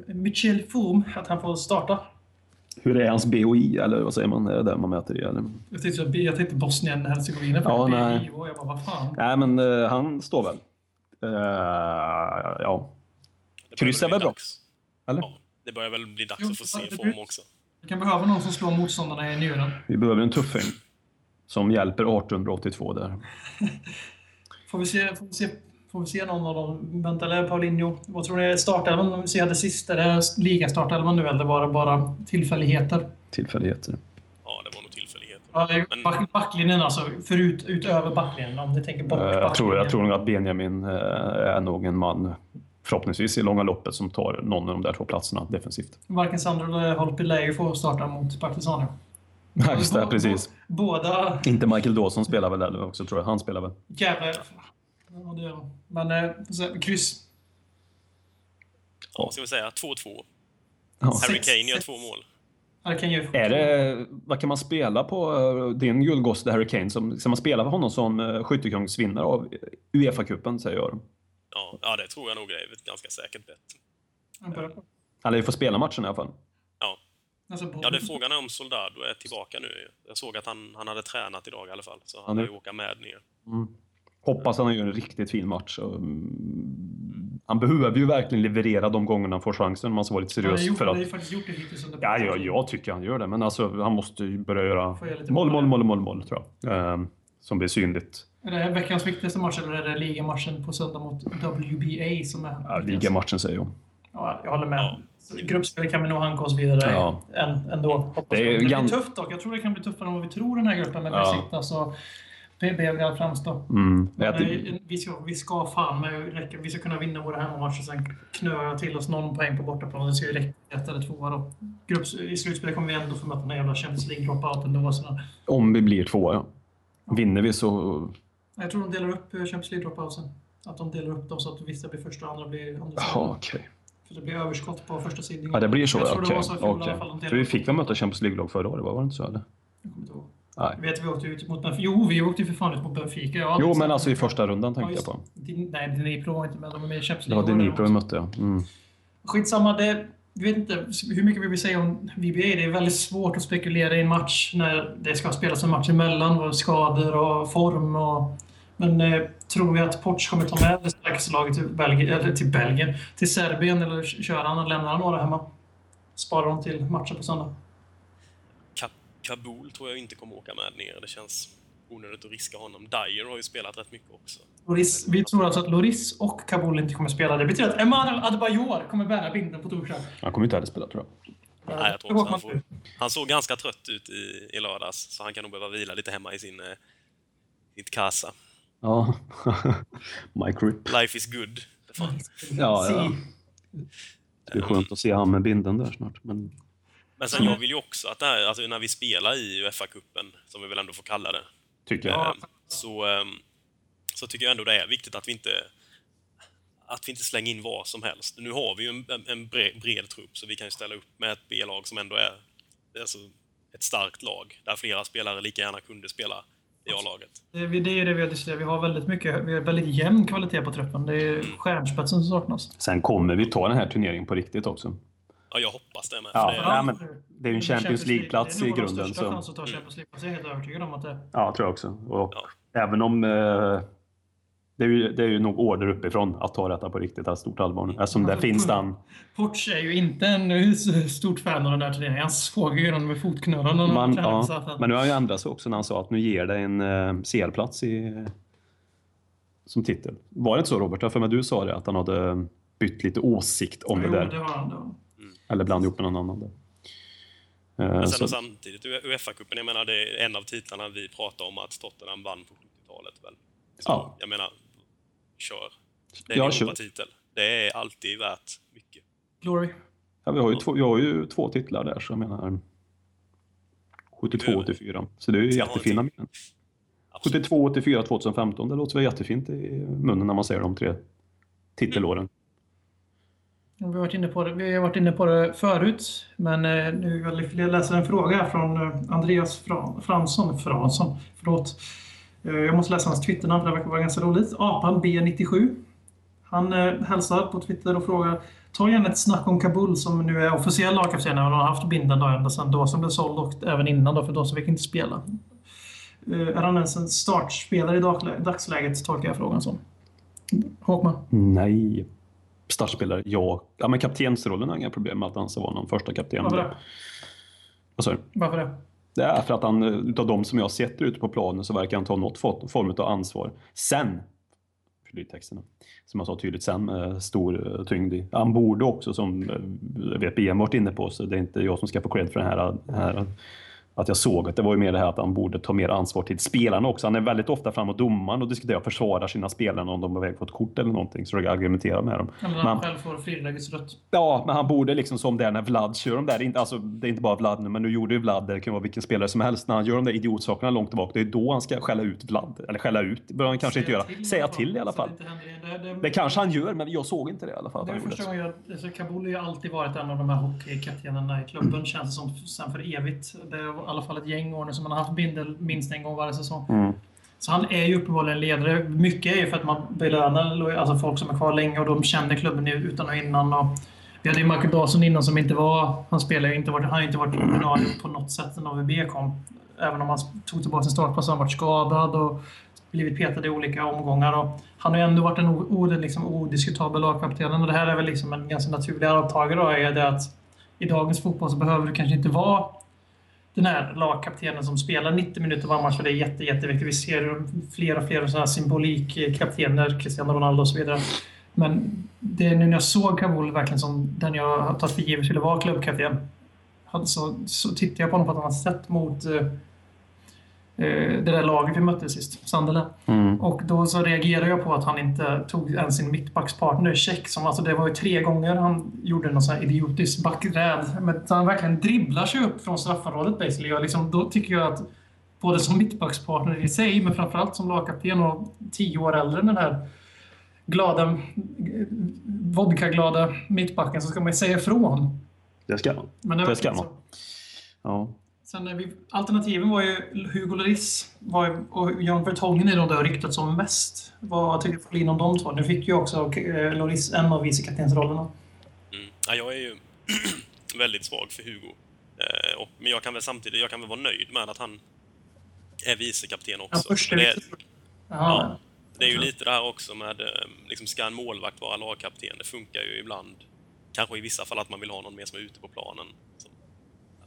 Michel Foum, att han får starta?
Hur är hans BOI, eller vad säger man? Är det där man mäter i? Eller?
Jag tänkte, jag tänkte Bosnien-Hercegovina
ja,
nej. Jag bara, vad fan?
Nej, men uh, han står väl. Uh, ja. Kryss är väl bra? Eller? Ja,
det börjar väl bli dags jo, att få se form också.
Vi kan behöva någon som slår motståndarna i njuren.
Vi behöver en tuffing. Som hjälper 1882 där. [laughs]
får vi se, får vi se Får vi se någon av dem? Vänta, eller Paulinho? Vad tror ni är startelvan? Om vi ser det sista, är det ligastartelvan nu eller var det bara tillfälligheter?
Tillfälligheter.
Ja, det var nog tillfälligheter.
Ja, Men... back, backlinjen alltså, förut, utöver backlinjen om ni tänker bort
jag eh, tror, jag tror nog att Benjamin eh, är nog en man förhoppningsvis i långa loppet som tar någon av de där två platserna defensivt.
Varken Sandro eller Holpi lär ju få starta mot Partizan
Ja, just det, precis.
Båda...
Inte Michael Dawson spelar väl eller också tror jag. Han spelar väl.
Jävlar. Ja, det gör. Men eh, så, kryss.
Ja, ska vi säga 2-2. Ja. Harry Kane gör två mål.
Är det, vad kan man spela på uh, din guldgosse Harry Kane? Som, ska man spela för honom som uh, skyttekungsvinnare av Uefa-cupen, säger jag?
Ja, ja, det tror jag nog är ett ganska säkert bett.
Eller vi får spela matchen i alla fall.
Ja. Alltså, ja, det är frågan är om Soldado är tillbaka nu. Jag såg att han, han hade tränat idag i alla fall, så han lär ju åka med ner. Mm.
Hoppas han gör en riktigt fin match. Mm, han behöver ju verkligen leverera de gångerna han får chansen. Man ska vara lite seriös.
Han
för
att... har ju faktiskt gjort det hittills under
ja, ja, jag tycker han gör det. Men alltså, han måste ju börja göra mål, mål, mål, mål, mål, tror jag. Um, som blir synligt.
Är det veckans viktigaste match eller är det ligamatchen på söndag mot WBA som är
ja, Ligamatchen säger jag.
Ja, jag håller med. Ja. Gruppspel kan vi nog hanka oss vidare ja. ändå. Hoppas det, är det blir tufft dock. Jag tror det kan bli tuffare än vad vi tror den här gruppen. Men ja. vi sitter Belgrad framstå. Mm. vi, ska, vi ska fan med. Vi ska kunna vinna våra hemmamatcher sen knöa till oss någon poäng på bortaplan. Det ska ju räcka ett eller tvåa då. Grupps, I slutspelet kommer vi ändå få möta den jävla Champions League dropouten då. Så.
Om vi blir tvåa, ja. Vinner vi så...
Jag tror de delar upp eh, Champions League dropouten. Att de delar upp dem så att vissa blir första och andra blir andra.
Jaha, okej. Okay.
För det blir överskott på första sidan.
Ja, det blir så? Okej. Okay. okay. För vi fick väl möta Champions League-lag förra året, var det inte så? Eller?
Jag kommer inte ihåg. Nej. Vet vi åkte ut mot Benfica? Jo, vi åkte ju för fan ut mot Benfica.
Ja, jo, men alltså i första rundan tänkte ja, jag på.
nej, Dnipro var inte med. De var med i Champions
League. Ja, Dnipro vi mötte, ja. Mm.
Skitsamma. Det, jag vet inte hur mycket vi vill säga om VBA. Det är väldigt svårt att spekulera i en match när det ska spelas en match emellan. Och skador och form. Och, men eh, tror vi att Poch kommer ta med det starkaste laget till Belgien, eller till Belgien, till Serbien eller kör han och lämnar han några hemma? Sparar dem till matchen på söndag?
Kabul tror jag inte kommer åka med ner. Det känns onödigt att riska honom. Dyer har ju spelat rätt mycket också.
Loris, vi tror alltså att Loris och Kabul inte kommer spela. Det betyder att Emanuel Adebayor kommer bära binden på torsdag.
Han kommer inte heller spela, tror jag.
Nej, jag tror också han, får, han såg ganska trött ut i, i lördags, så han kan nog behöva vila lite hemma i sin, eh, sitt kassa.
Ja, [laughs] Mike Rip.
Life is good.
Ja, ja. Det är skönt att se han med binden där snart. Men,
men sen jag vill ju också att det här, alltså när vi spelar i Uefa-cupen, som vi väl ändå får kalla det,
tycker jag.
Så, ehm, så tycker jag ändå det är viktigt att vi inte att vi inte slänger in vad som helst. Nu har vi ju en, en bred, bred trupp, så vi kan ju ställa upp med ett B-lag som ändå är alltså, ett starkt lag, där flera spelare lika gärna kunde spela i A-laget.
Det, det är ju det vi har diskuterat. Vi har väldigt mycket, vi har väldigt jämn kvalitet på truppen. Det är mm. stjärnspetsen som saknas.
Sen kommer vi ta den här turneringen på riktigt också.
Ja, jag hoppas det med.
Ja,
det,
är, ja, men det är ju en Champions League-plats i grunden. Det är nog
största chans att ta Champions League-plats. Jag är helt övertygad om att det
Ja, tror jag också. Och ja. Även om eh, det är, ju, det är ju nog order uppifrån att ta detta på riktigt, att stort allvar. Eftersom det finns den...
Porch är ju inte en stort fan av den där turneringen. Han såg ju den med fotknölarna.
Man, ja, Men nu har han ju ändrat sig också när han sa att nu ger det en uh, CL-plats i, som titel. Var det inte så Robert? För mig du sa det, att han hade bytt lite åsikt om
jo,
det där.
Det var han,
mm. Eller blandat ihop med någon annan. Där.
Men sen så... samtidigt, Uefa-cupen, jag menar det är en av titlarna vi pratar om att Tottenham vann på 70-talet väl? Så, ja. Jag menar, kör. Det är en Europatitel. Det är alltid värt mycket.
Glory.
Ja, vi har ju, två, vi har ju två titlar där, så jag menar 72-84. Så det är ju jättefina minnen. 72-84, 2015, det låter väl jättefint i munnen när man säger de tre titelåren.
Vi har varit inne på det, vi har varit inne på det förut, men eh, nu vill jag läsa en fråga från eh, Andreas Fransson. Fransson förlåt. Eh, jag måste läsa hans Twitternamn för det verkar vara ganska roligt. Apan B97. Han hälsar på Twitter och frågar Ta gärna ett snack om Kabul som nu är officiell lagkapten och har haft binden ända sedan då som blev såld och även innan då för då så fick inte spela. Är han ens en startspelare i dagsläget tolkar jag frågan som. Håkman?
Nej. Startspelare, ja. Ja men kaptensrollen har inga problem med att han ska vara någon första kapten.
Varför det?
Vad sa du?
Varför det?
Det är för att han, utav de som jag sett ute på planen så verkar han ta något form av ansvar. Sen, texterna, som jag sa tydligt sen med stor eh, tyngd i. Han borde också, som jag BM varit inne på, så det är inte jag som ska få cred för den här, här att jag såg att det var ju mer det här att han borde ta mer ansvar till spelarna också. Han är väldigt ofta framåt domaren och diskuterar försvarar sina spelare om de är väg på ett kort eller någonting. Så jag argumenterar med dem.
Eller när han själv får frilägesrött.
Ja, men han borde liksom som där när Vlad kör de där, alltså det är inte bara Vlad nu, men nu gjorde ju Vlad det, det kan vara vilken spelare som helst, när han gör de där idiotsakerna långt tillbaka, det är då han ska skälla ut Vlad. Eller skälla ut, det behöver han kanske inte göra.
Till,
Säga till i alla fall. Det, det, det, det, kanske han gör, men jag såg inte det i alla fall.
Det är första gången jag, alltså Kabul har ju alltid varit en av de här hockeykaptenerna i klubben, känns det som, sen för evigt. Det är alla fall ett gäng år nu som man har haft bindel minst en gång varje säsong. Mm. Så han är ju uppenbarligen ledare. Mycket är ju för att man belönar alltså folk som är kvar länge och de känner klubben utan och innan. Och vi hade ju Michael Dawson innan som inte var... Han spelar ju inte varit, han har inte varit ordinarie på något sätt sen AVB kom. Även om han tog tillbaka sin startplats har han varit skadad och blivit petad i olika omgångar. Och han har ju ändå varit en liksom, odiskutabel lagkapten. Och det här är väl liksom en ganska naturlig arvtagare. Är det att I dagens fotboll så behöver du kanske inte vara den här lagkaptenen som spelar 90 minuter varje match, för det är jätte, jätteviktigt. Vi ser fler och fler sådana symbolikkaptener, Cristiano Ronaldo och så vidare. Men det är nu när jag såg Kabul verkligen som den jag har tagit för givet skulle vara klubbkapten. Så, så tittade jag på honom på ett annat sätt mot eh, det där laget vi mötte sist, Sunderland. Mm. Och då så reagerade jag på att han inte tog ens sin mittbackspartner, Check, som alltså det var ju tre gånger han gjorde någon sån här idiotisk backräd. Men han verkligen dribblar sig upp från straffområdet basically. Och liksom, då tycker jag att både som mittbackspartner i sig, men framförallt som lagkapten och tio år äldre än den här glada, vodkaglada mittbacken så ska man ju säga ifrån.
Det ska man. Men det, det ska man. Ja.
Sen vi, alternativen var ju Hugo Lloris och Jan Vertongen är de där ryktats som mest. Vad tycker Folin om de två? Nu fick ju också eh, Lloris en av vicekaptensrollerna.
Mm. Ja, jag är ju [clears throat] väldigt svag för Hugo. Eh, och, men jag kan väl samtidigt jag kan väl vara nöjd med att han är vicekapten också.
Ja, först är det,
ja, det är ju lite det här också med, eh, liksom, ska en målvakt vara lagkapten? Det funkar ju ibland. Kanske i vissa fall att man vill ha någon mer som är ute på planen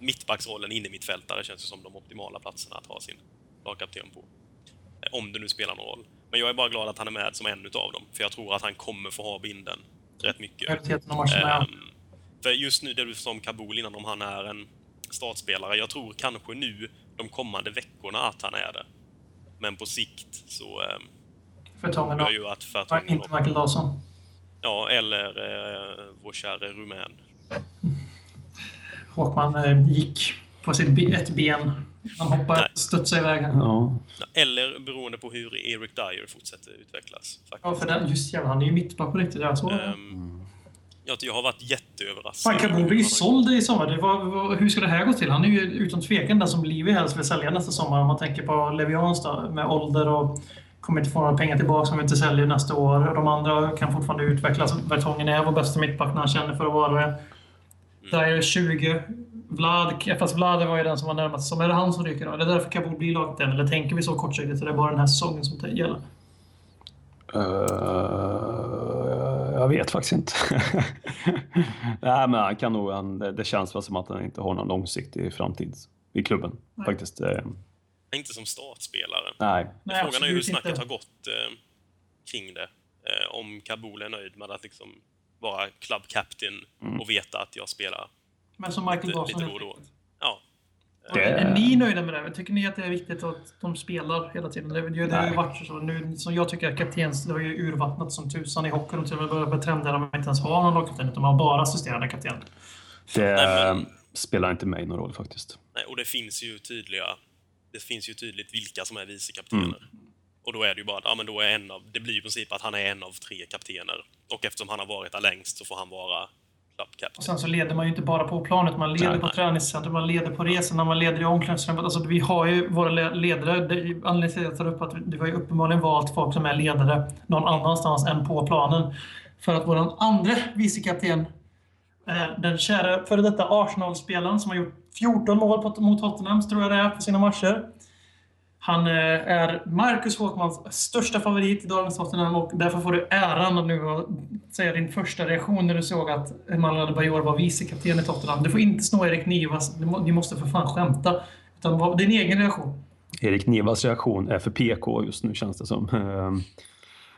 mittbacksrollen inne mittfältare känns ju som de optimala platserna att ha sin lagkapten på. Eh, om det nu spelar någon roll. Men jag är bara glad att han är med som en utav dem, för jag tror att han kommer få ha binden rätt mycket. Ehm, För just nu, det du sa om Kabul innan, om han är en startspelare. Jag tror kanske nu, de kommande veckorna, att han är det. Men på sikt så... Eh,
Fertongen
tror
då?
ju att
Ja,
Fertongen...
Inte Michael Dawson.
Ja, eller eh, vår käre rumän.
Håkman eh, gick på sitt ett ben. Han hoppade
Nej.
iväg.
Ja.
Eller beroende på hur Eric Dyer fortsätter utvecklas. Faktiskt.
Ja, för den, just jävlar, han är ju mittback på riktigt. Jag såg.
Ehm, jag, jag har varit jätteöverraskad.
Fan, Kabul blir ju såld i sommar. Det var, var, hur ska det här gå till? Han är ju utan tvekan den som Livi helst vill sälja nästa sommar. Om man tänker på Levians då, med ålder och kommer inte få några pengar tillbaka om vi inte säljer nästa år. Och de andra kan fortfarande utvecklas. Vertongen är vår bästa mittback när han känner för att vara det. Där är 20. Vlad, fast Vlad var ju den som var närmast. Som är det han som ryker då? Är det därför Kabul blir laget än? Eller tänker vi så kortsiktigt? Så det är bara den här säsongen som gäller?
Eh, jag vet faktiskt inte. [laughs] Nej, men han kan nog, han, det, det känns väl som att han inte har någon långsiktig framtid i klubben. Faktiskt. Eh,
Inte som startspelare.
nej.
Nej,
Frågan är hur snacket
inte.
har gått eh, kring det. Eh, om Kabul är nöjd med att liksom vara club captain
Mm.
och veta att jag spelar
Men som Michael
lite, lite då och då. Ja,
Det-
Är ni nöjda med det? Tycker ni att det är viktigt att de spelar hela tiden? Det, det, det har ju varit så. Nu, som jag tycker att kaptens, det har ju urvattnat som tusan i hockey. De till och med börjar börja trenda där man inte ens har någon lagkapten, utan man har bara assisterande kapten.
Det
Nej, men-
spelar inte mig någon roll faktiskt.
nej, och det finns ju tydliga... Det finns ju tydligt vilka som är vicekaptener.
Mm.
Och då är det ju bara att ja, men då är en av, det blir i princip att han är en av tre kaptener. Och eftersom han har varit där längst så får han vara
Och sen så leder man ju inte bara på planet, man leder
Nej,
på
nej.
träningscentrum, man leder på resorna, man leder i omklädningsrummet. Alltså, vi har ju våra le- ledare. Anledningen till att jag tar upp att vi har ju uppenbarligen valt folk som är ledare någon annanstans än på planen. För att vår andra vicekapten är den kära före detta Arsenal-spelaren som har gjort 14 mål mot Tottenham, tror jag det är, på sina matcher. Han eh, är Marcus Håkmans största favorit i dagens Tottenham och därför får du äran att nu att säga din första reaktion när du såg att Emanuel Adebayor var vicekapten i Tottenham. Du får inte snå Erik Nivas. Ni måste för fan skämta. Utan din egen reaktion.
Erik Nivas reaktion är för PK just nu känns det som. Ehm,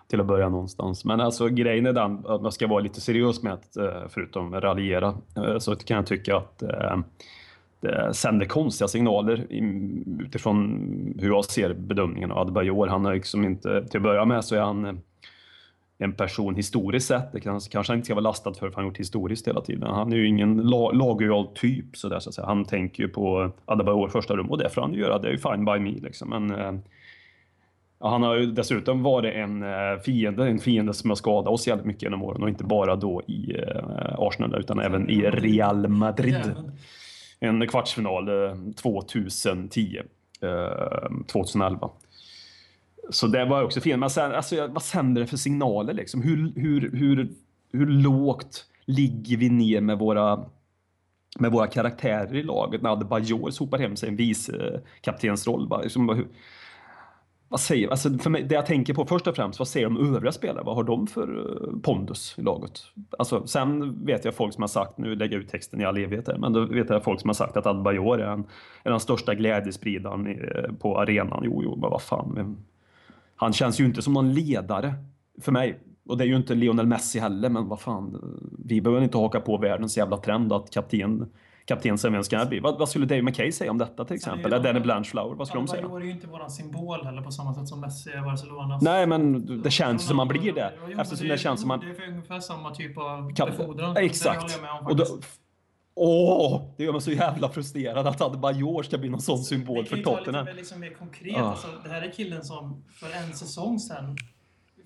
till att börja någonstans. Men alltså grejen är den att man ska vara lite seriös med att eh, förutom raljera eh, så kan jag tycka att det sänder konstiga signaler utifrån hur jag ser bedömningen av Adebayor. Han har liksom inte, till att börja med så är han eh, en person historiskt sett, det kanske, kanske han inte ska vara lastad för, för han har gjort historiskt hela tiden. Han är ju ingen la, laglojal typ så, där, så att säga. Han tänker ju på Adebayor första rum och det får han ju göra, det är ju fine by me liksom. Men, eh, ja, han har ju dessutom varit en fiende, en fiende som har skadat oss jävligt mycket genom åren och inte bara då i Arsenal utan även i Real Madrid en kvartsfinal 2010, eh, 2011. Eh, Så det var också fel. Men sen, alltså, vad sänder det för signaler? Liksom? Hur, hur, hur, hur lågt ligger vi ner med våra, med våra karaktärer i laget när Adebayor sopar hem sig en vice eh, kaptensroll? Bara, liksom, hur, vad säger, alltså för mig, det jag tänker på först och främst, vad säger de övriga spelare? Vad har de för eh, pondus i laget? Alltså, sen vet jag folk som har sagt, nu lägger jag ut texten i all evighet här, men då vet jag folk som har sagt att Adbajor är, en, är den största glädjespridaren eh, på arenan. Jo, jo, men vad fan. Men, han känns ju inte som någon ledare för mig. Och det är ju inte Lionel Messi heller, men vad fan. Vi behöver inte haka på världens jävla trend att kapten kapten vem ska det bli? Vad, vad skulle Dave McKay säga om detta till exempel? Eller Danny Blanchflower, vad skulle de säga?
Är ju inte vår symbol heller på samma sätt som Messi är Barcelonas.
Nej, men det känns som man blir det.
Jo,
Eftersom det känns som man...
Det är ungefär samma typ av
Kan-
befordran.
Exakt.
Det
åh, det gör mig så jävla frustrerad att Adebayor ska bli någon sån symbol
Vi
för
kan ju
Tottenham.
lite mer, liksom mer konkret.
Ah.
Alltså, det här är killen som för en säsong sedan,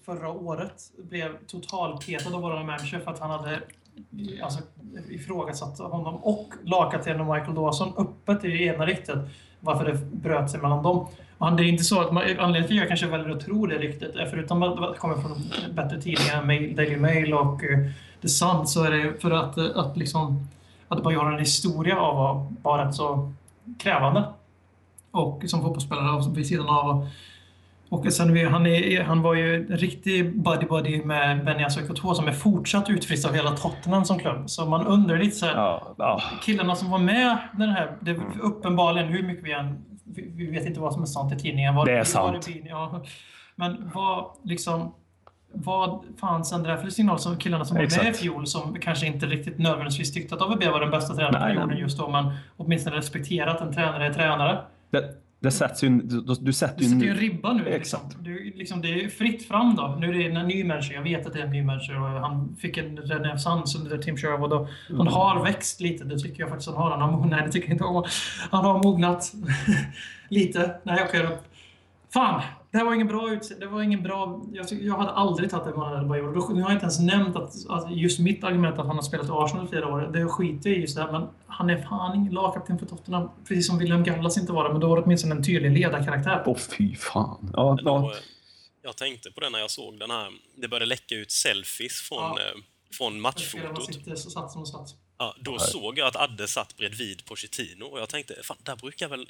förra året, blev totalpetad av våra manager för att han hade alltså, ifrågasatt honom och lagkaptenen Michael Dawson öppet i ena ryktet Varför det bröt sig mellan dem. Och det är inte så att man, anledningen till att jag kanske väljer att tro det riktigt, är förutom att det kommer från bättre tidningar, Mail, Daily Mail och uh, The Sun, så är det för att, uh, att liksom att bara göra en historia av att vara rätt så krävande. Och som fotbollsspelare vid sidan av. Och sen, han, är, han var ju en riktig buddy-buddy med Benny K2 som är fortsatt utfryst av hela Tottenham som klubb. Så man undrar lite så här,
Ja, ja.
killarna som var med den här, det är uppenbarligen hur mycket vi än, vi, vi vet inte vad som är sant i tidningen. Vad,
Det är sant.
blir, ja. Men vad liksom, vad fan sänder det här för signal som killarna som var med i fjol som kanske inte riktigt nödvändigtvis tyckte att AVB var den bästa tränaren på jorden just då, men åtminstone respekterat en tränare är tränare.
Det, det sätts ju, du, du sätter
Du
ju
sätter ju
en,
ribba nu.
Exakt.
Liksom. Du, liksom, det är fritt fram då. Nu är det en ny människa. Jag vet att det är en ny människa och han fick en renässans under Tim Sherwood. Och
Mm.
han har växt lite. Det tycker jag faktiskt han har. Han har, nej, det tycker jag inte om. Han har mognat [laughs] lite. Nej, okej då. Fan! Det här var ingen bra utse- Det var ingen bra... Jag, jag hade aldrig tagit gjort. Då- Nu har jag inte ens nämnt att, att just mitt argument att han har spelat i Arsenal i flera år, det skiter jag i just det här. Men han är fan ingen lagkapten för Tottenham. Precis som William Gallas inte var det, men då var det åtminstone en tydlig ledarkaraktär.
Åh fy fan. Ja, ja.
eh, jag tänkte på det när jag såg den här. Det började läcka ut selfies från,
Ja.
eh, från matchfotot.
sitter så satt som satt.
Ja, då såg jag att Adde satt bredvid Pochettino och jag tänkte, fan, där brukar väl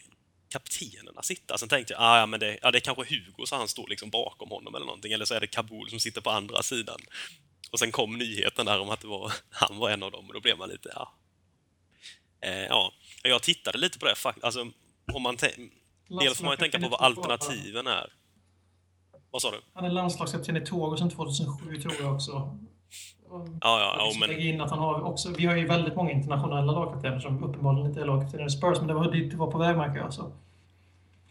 kaptenerna sitta? Sen tänkte jag, ah, ja, men det, ja, det är kanske Hugo så han står liksom bakom honom eller någonting, eller så är det Kabul som sitter på andra sidan. Och sen kom nyheten där om att var, [laughs] han var en av dem och då blev man lite, ja. Eh, ja, jag tittade lite på det faktiskt. Alltså, om man dels får man ju tänka på vad alternativen är. Vad sa du?
Han är landslagskapten i Togo sedan 2007 tror jag också. Och
Ja, ja, ja, men
in att han har också, vi har ju väldigt många internationella lagkaptener som uppenbarligen inte är lagkaptener i Spurs, men det var dit det var på väg märker jag. Så.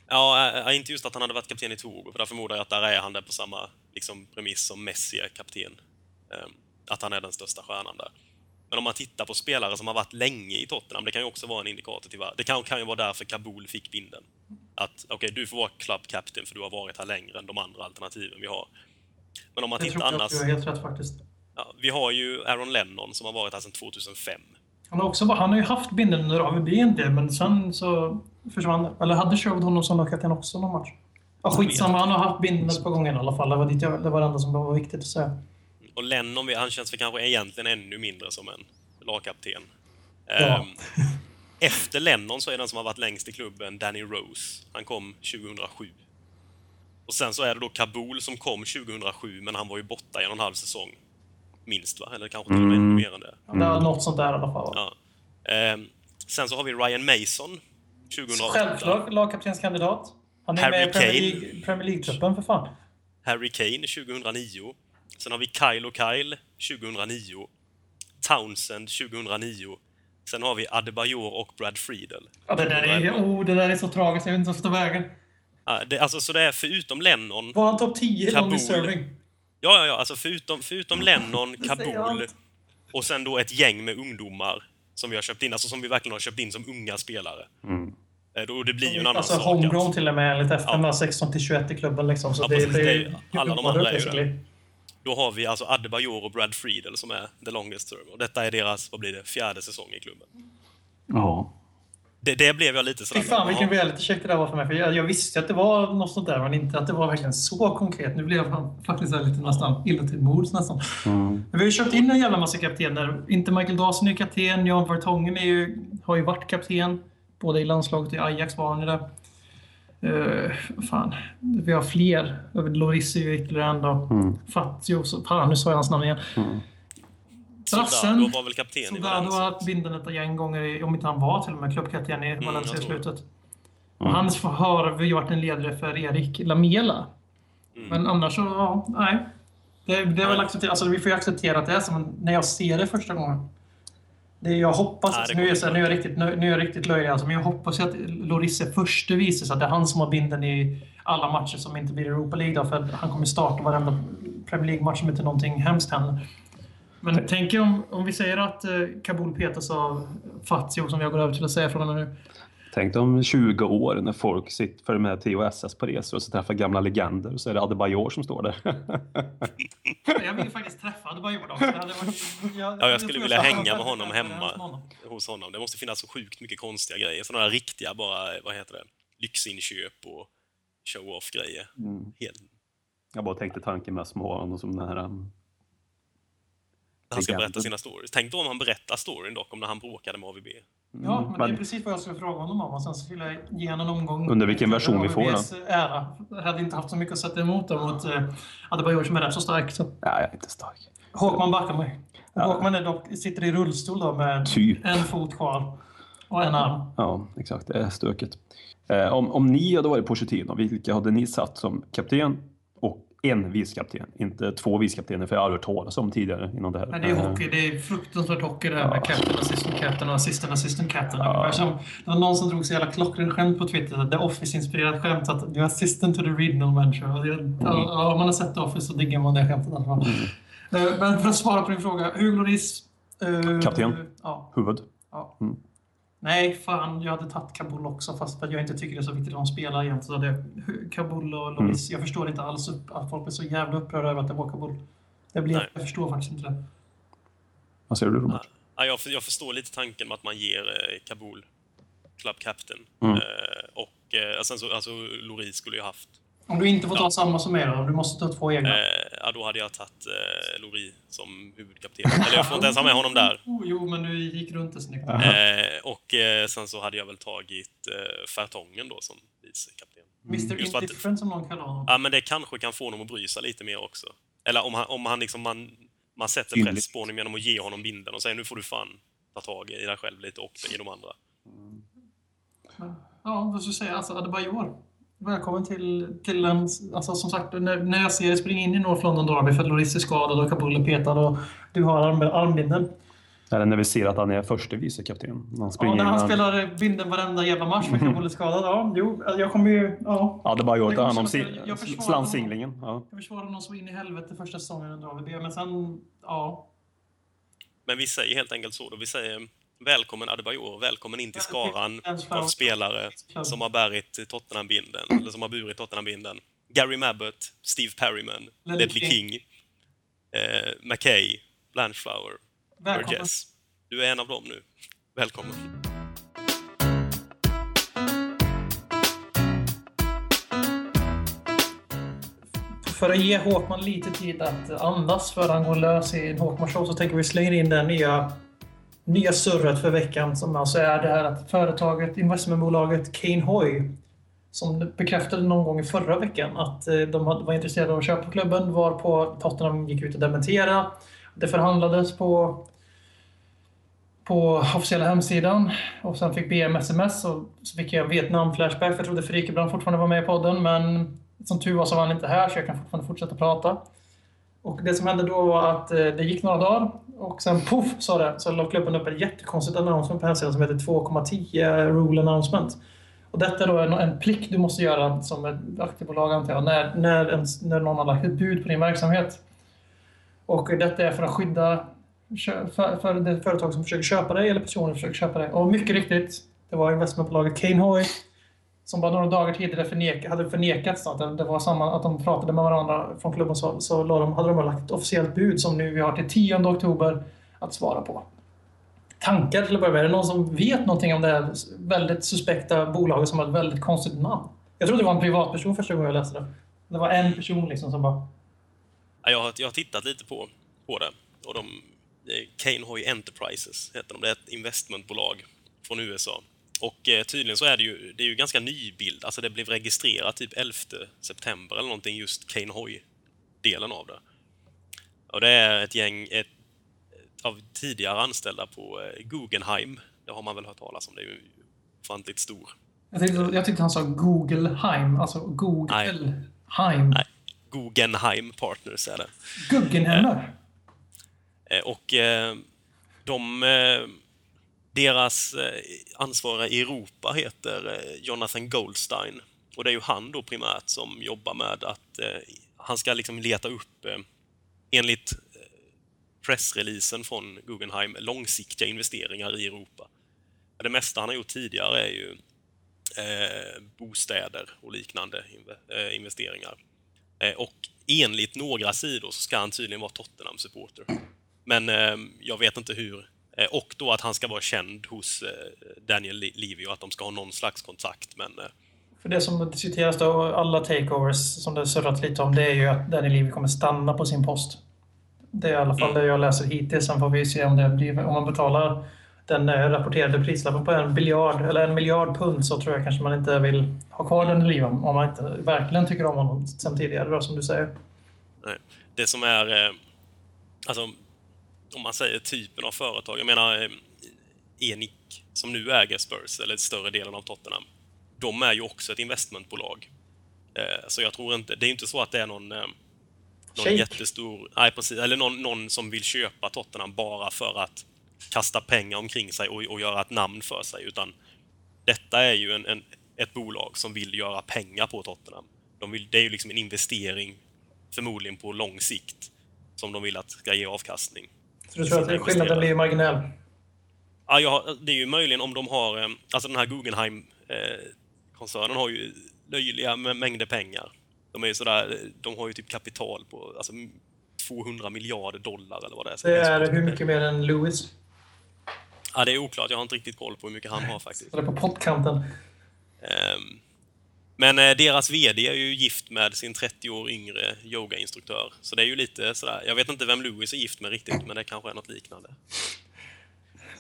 Ja, äh, inte just att han hade varit kapten i Togo, för där förmodar jag att där är han där på samma liksom, premiss som Messi är kapten. Ehm, att han är den största stjärnan där. Men om man tittar på spelare som har varit länge i Tottenham, det kan ju också vara en indikator till vad... Det kan, kan ju vara därför Kabul fick binden. Att okej, du får vara club captain för du har varit här längre än de andra alternativen vi har. Men om man
Jag
tittar
tror att
annars...
du har helt rätt faktiskt.
Ja, vi har ju Aaron Lennon som har varit här sedan 2005.
Han har, också, han har ju haft binden under AVB en del, men sen så försvann. Eller hade Sherwood honom som lagkapten också någon match? Ja, skitsamma, han har haft binden ett par gånger i alla fall. Det var, dit jag, det var det enda som var viktigt att säga.
Och Lennon, han känns väl kanske egentligen ännu mindre som en lagkapten.
Ja.
Ehm, Efter Lennon så är den som har varit längst i klubben Danny Rose. Han kom 2007. Och sen så är det då Kabul som kom 2007, men han var ju borta i en och en halv säsong. Minst va? Eller kanske till och med ännu mer än det.
Det var något sånt där i alla fall.
Ja. Ehm, sen så har vi Ryan Mason. 2008.
Självklart lagkaptenskandidat. Han är
Harry
med i Premier
Kane.
League- Premier League-truppen för fan.
Harry Kane 2009. Sen har vi Kyle och Kyle 2009. Townsend 2009. Sen har vi Adebayor och Brad Friedel.
Ja, det, där är, oh, det där är så tragiskt, jag vet inte vad som ska ta vägen.
Ja, det, alltså, så det är förutom Lennon...
Var han topp 10 i
Kabul.
London Serving?
Ja, ja, ja, alltså förutom, förutom Lennon, Kabul och sen då ett gäng med ungdomar som vi har köpt in, alltså som vi verkligen har köpt in som unga spelare. Eh, Då, det blir ju en annan
Alltså
sak.
homegrown
att-
till och med enligt FN,
Ja.
var 16 till 21 i klubben liksom. Så
Ja,
det,
precis,
det,
det är ju- alla de andra är ju
basically.
Då har vi alltså Adebayor och Brad Friedel som är the longest term. Och detta är deras, vad blir det, fjärde säsong i klubben.
Ja.
Det, det blev jag lite sådär...
Fy fan vilken
ja,
reality check det där var för mig. För jag, jag visste att det var något sånt där, men inte att det var verkligen så konkret. Nu blev han faktiskt lite nästan illa till mods nästan.
Mm.
Men Vi har ju köpt in en jävla massa kaptener. Inte Michael Dawson är kapten, Jan Vertongen är ju, har ju varit kapten. Både i landslaget och i Ajax var han ju det. Uh, fan, vi har fler. Loris är ju ytterligare en då.
Mm.
Fazio, så, fan nu sa jag hans namn igen.
Mm.
Soldado
Brassen.
var väl kapten i
Soldado har
Valencia.
haft binden ett gäng gånger, i- om inte han var till och med klubbkapten i Valencia i
jag tror det.
slutet. Och han har vi varit en ledare för Erik Lamela.
Mm.
Men annars så, ja, nej. Det, det är väl accepterat. Alltså, vi får ju acceptera att det är som en- när jag ser det första gången. Det jag hoppas,
Nej, det
alltså, nu, är jag, så här, nu, är jag riktigt, nu, nu är jag riktigt löjlig alltså, men jag hoppas ju att Loris är förste vice, så att det är han som har binden i alla matcher som inte blir Europa League. Då, för att han kommer starta varenda Premier League-match om inte någonting hemskt händer. Men tänk om, om vi säger att eh, Kabul petas av Fazio, som jag går över till att säga från och nu.
Tänk om 20 år när folk sitter för med TOSS på resor och så träffar gamla legender och så är det Adebayor som står där. [laughs]
Jag vill ju faktiskt träffa Adebayor dock. så det hade varit- jag-
Ja, jag skulle vilja hänga med honom hemma.
honom.
hos honom. Det måste finnas så sjukt mycket konstiga grejer. Sådana där riktiga bara, vad heter det, lyxinköp och show-off-grejer.
Mm.
Helt-
Jag bara tänkte tanken med små honom som den här...
När han ska berätta sina stories. Tänk då om han berättar storyn dock, om när han bråkade med AVB.
Ja, men det är precis vad jag skulle fråga honom om. Och sen så skulle jag ge honom en omgång.
Under vilken version vi får?
AVBs ära. Jag hade inte haft så mycket att sätta emot då, mot eh, Adebayor som är rätt så stark. Så.
Nej, jag är inte stark.
Håkman backar mig.
Ja.
Håkman är dock, sitter i rullstol då med
Typ.
en fot kvar och en arm.
Ja, exakt. Det är stökigt. Eh, om, om ni hade varit Pochettino, vilka hade ni satt som kapten en vicekapten, inte två vicekaptener, för jag har hört talas om tidigare inom det här.
Nej, det är
Eh,
hockey. Det är fruktansvärt hockey det här med
Ja.
captain, assistant captain assistant assistant captain.
Ja.
Som, det var någon som drog så jävla klockrent skämt på Twitter. The Office-inspirerat skämt att du är assistant to the regional manager. Ja, ja, om man har sett The Office så diggar man det skämtet alla fall. Eh, Men för att svara på din fråga. Hugo Lloris. eh,
Kapten.
Ja.
Huvud.
ja.
Mm.
Nej, fan. Jag hade tagit Kabul också fast för att jag inte tycker det är så viktigt att de spelar. Så det, Kabul och Lloris. Jag förstår inte alls att folk blir så jävla upprörda över att det var Kabul. Det blir,
Nej.
jag förstår faktiskt inte det.
Vad säger du Robert?
Ja, jag, jag förstår lite tanken med att man ger eh, Kabul Club Captain.
Mm.
Eh, och eh, sen så, alltså Loris skulle ju haft...
Om du inte får ta
Ja.
samma som er då? Du måste ta två egna?
Eh, ja, då hade jag tagit eh, Lori som huvudkapten. Eller jag får inte ens ha med honom där. [laughs]
Oh, jo, men du gick runt det snyggt.
Eh, och eh, sen så hade jag väl tagit eh, Fertongen då som vicekapten.
Mr
Just för att-
Indifferent som någon kallar honom.
Ja, men det kanske kan få honom att bry sig lite mer också. Eller om han, om han liksom, man, man sätter
Synligt.
press på honom genom att ge honom binden och säger nu får du fan ta tag i dig själv lite och i de andra.
Men, ja, vad ska jag säga? Alltså, Adebayor. Välkommen till, till en... Alltså, som sagt, när, när jag ser dig springa in i North London Derby för att Lloris är skadad och Kabul är petad och du har arm, armbinden.
Eller när vi ser att han är första vicekapten. Han
Ja,
springer
när han
han-
spelar binden varenda jävla match för Kabul är skadad. Ja, jo, jag kommer ju... Ja.
Ja, det är bara jag att ta hand om slansinglingen. Ja.
Jag försvarade honom så in i helvete första säsongen under AVB, men sen... Ja.
Men vi säger helt enkelt så då. Vi säger välkommen Adebayor, välkommen in till skaran av spelare som har bärit Tottenham-binden, eller som har burit Tottenham-binden. Gary Mabbott, Steve Perryman,
Ledley
Ledley King, eh, McKay, Blanchflower,
Välkommen.
Burgess. Du är en av dem nu. Välkommen.
För att ge Håkman lite tid att andas för han går lös i en Håkman-show så tänker vi slänga in det nya, nya surret för veckan som alltså är det här att företaget, investmentbolaget Kane Hoy som bekräftade någon gång i förra veckan att eh, de var intresserade av att köpa klubben varpå Tottenham gick ut och dementerade. Det förhandlades på på officiella hemsidan och sen fick BM sms och så fick jag Vietnam-flashback för jag trodde Frikebrand fortfarande var med i podden men som tur var så var han inte här så jag kan fortfarande fortsätta prata. Och det som hände då var att eh, det gick några dagar och sen poff sa det så la klubben upp ett jättekonstigt announcement på hemsidan som heter 2,10 rule announcement. Och detta är då en, en plikt du måste göra som ett aktiebolag antar jag, när, när, en, när någon har lagt ett bud på din verksamhet. Och detta är för att skydda för, för det företag som försöker köpa dig eller personer som försöker köpa dig. Och mycket riktigt, det var investmentbolaget Kane Hoy som bara några dagar tidigare förneka, hade förnekats att det, var samma, att de pratade med varandra från klubben så, så de, hade de lagt ett officiellt bud som nu vi har till 10 oktober att svara på. Tankar till att börja med? Är det någon som vet någonting om det här väldigt suspekta bolaget som har ett väldigt konstigt namn? Jag trodde det var en privatperson första gången jag läste det. Det var en person liksom som bara...
Jag, har, jag har tittat lite på, på det. Och de, det Kane Hoy Enterprises heter de. Det är ett investmentbolag från USA. Och eh, tydligen så är det ju, det är ju ganska nybild. Alltså det blev registrerat typ 11 september eller någonting, just Kane Hoy-delen av det. Och det är ett gäng ett, av tidigare anställda på eh, Guggenheim. Det har man väl hört talas om. Det är ju ofantligt stor.
Jag tyckte, jag tyckte han sa Googleheim, alltså Googleheim.
Nej. Guggenheim Partners är det.
Guggenheimer.
Eh, Och eh, de, eh, deras eh, ansvariga i Europa heter eh, Jonathan Goldstein. Och det är ju han då primärt som jobbar med att eh, han ska liksom leta upp, eh, enligt pressreleasen från Guggenheim, långsiktiga investeringar i Europa. Det mesta han har gjort tidigare är ju eh, bostäder och liknande investeringar. Eh, och enligt några sidor så ska han tydligen vara Tottenham-supporter. Men eh, jag vet inte hur. Eh, och då att han ska vara känd hos eh, Daniel Levy och att de ska ha någon slags kontakt. Men eh,
För det som diskuteras då, alla takeovers som det surrat lite om, det är ju att Danny Levy kommer stanna på sin post. Det är i alla fall
Mm.
det jag läser hittills. Sen får vi se om det blir, om man betalar den rapporterade prislappen på en biljard eller en miljard pund så tror jag kanske man inte vill ha kvar Danny Levy om man inte verkligen tycker om honom sen tidigare då, som du säger.
nej. det som är, alltså om man säger typen av företag, jag menar eh, Enic som nu äger Spurs, eller större delen av Tottenham, de är ju också ett investmentbolag. Eh, så jag tror inte, det är inte så att det är någon, eh, någon jättestor... Nej, precis. Eller någon, någon som vill köpa Tottenham bara för att kasta pengar omkring sig och, och göra ett namn för sig. Utan detta är ju en, en, ett bolag som vill göra pengar på Tottenham. De vill, det är ju liksom en investering, förmodligen på lång sikt, som de vill att ska ge avkastning.
Så du tror att skillnaden blir marginell?
Ja, jag, det är ju möjligen om de har... eh, Alltså den här Guggenheim-koncernen har ju löjliga mä- mängder pengar. De är ju sådär, de har ju typ kapital på alltså, 200 miljarder dollar eller vad det är.
Det är hur mycket mer än Lewis?
Ja, det är oklart. Jag har inte riktigt koll på hur mycket han har faktiskt.
Det är på pottkanten.
Ehm, Men eh, deras VD är ju gift med sin 30 år yngre yogainstruktör. Så det är ju lite sådär, jag vet inte vem Louis är gift med riktigt, men det kanske är något liknande.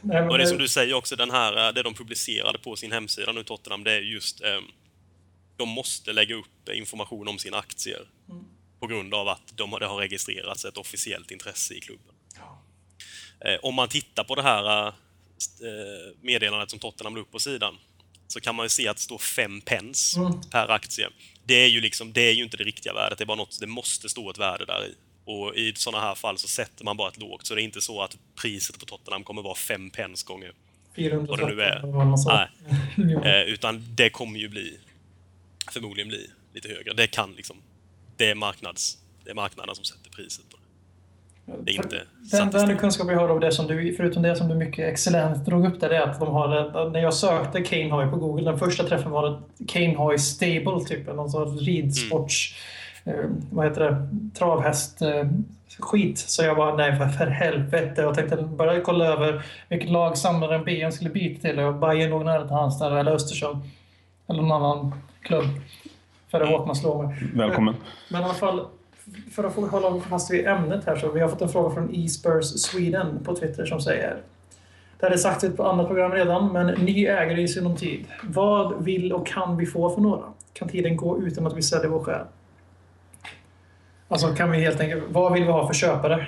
Nej, men
Och det är som du säger också, den här, eh, det de publicerade på sin hemsida nu, Tottenham, det är just ehm, de måste lägga upp information om sina aktier på grund av att de, har- det har registrerats ett officiellt intresse i klubben. Eh, om man tittar på det här eh, meddelandet som Tottenham la upp på sidan så kan man ju se att det står 5 pence
Mm.
per aktie. Det är ju liksom, det är ju inte det riktiga värdet, det är bara något, det måste stå ett värde där i. Och i sådana här fall så sätter man bara ett lågt, så det är inte så att priset på Tottenham kommer vara 5 pence gånger
400
vad det nu är. Nej. [laughs] Eh, utan det kommer ju bli, förmodligen bli lite högre. Det kan liksom, det är, marknads, det är marknaden som sätter priset på det. Det är inte
Den, den kunskap jag har av det som du, förutom det som du mycket excellent drog upp där, det är att de har, när jag sökte Kane Hoy på Google, den första träffen var det Kane Hoy Stable, typ, någon sorts ridsports,
Mm.
eh, vad heter det, travhäst, eh, skit. Så jag bara, nej för, för helvete. Jag tänkte börja kolla över vilket lag samlaren BM skulle byta till. Och Bayern låg nära till hans där, eller Östersund. Eller någon annan klubb. Före
Mm.
Håkman slår mig.
Välkommen.
Men i alla fall, för att få hålla fast vid ämnet här så vi har fått en fråga från eSpurs Sweden på Twitter som säger det hade sagts i ett annat program redan, men ny ägare i sinom tid. Vad vill och kan vi få för några? Kan tiden gå utan att vi säljer vår själ? Alltså kan vi helt enkelt, vad vill vi ha för köpare?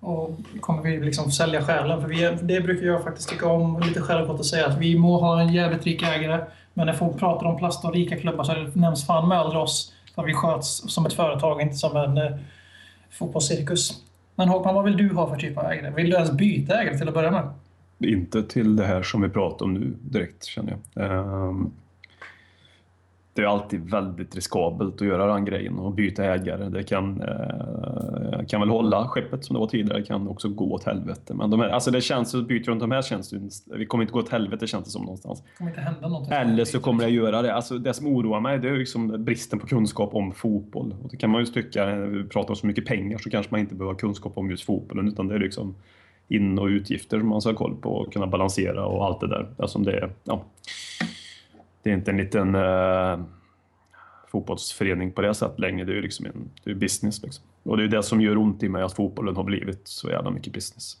Och kommer vi liksom sälja själen? För vi, det brukar jag faktiskt tycka om lite självgott att säga att vi må ha en jävligt rik ägare, men när folk pratar om plast och rika klubbar så nämns fan med aldrig oss. För vi sköts som ett företag, inte som en eh, fotbollscirkus. Men Håkman, vad vill du ha för typ av ägare? Vill du ens byta ägare till att börja med?
Inte till det här som vi pratar om nu direkt, känner jag. Um... Det är alltid väldigt riskabelt att göra den grejen och byta ägare. Det kan, eh, kan väl hålla skeppet som det var tidigare, kan också gå åt helvete. Men de här, alltså det känns byter runt de här känns ju, vi kommer inte gå åt helvete känns det som någonstans.
Det kommer inte hända någonting.
Eller så kommer det göra det. Alltså det som oroar mig det är liksom bristen på kunskap om fotboll. Och det kan man ju tycka, när vi pratar om så mycket pengar så kanske man inte behöver ha kunskap om just fotbollen utan det är liksom in och utgifter som man ska ha koll på och kunna balansera och allt det där. Alltså det, ja, det är inte en liten eh, fotbollsförening på det sättet längre. Det är ju liksom en det är business. Liksom. Och det är det som gör ont i mig att fotbollen har blivit så jävla mycket business.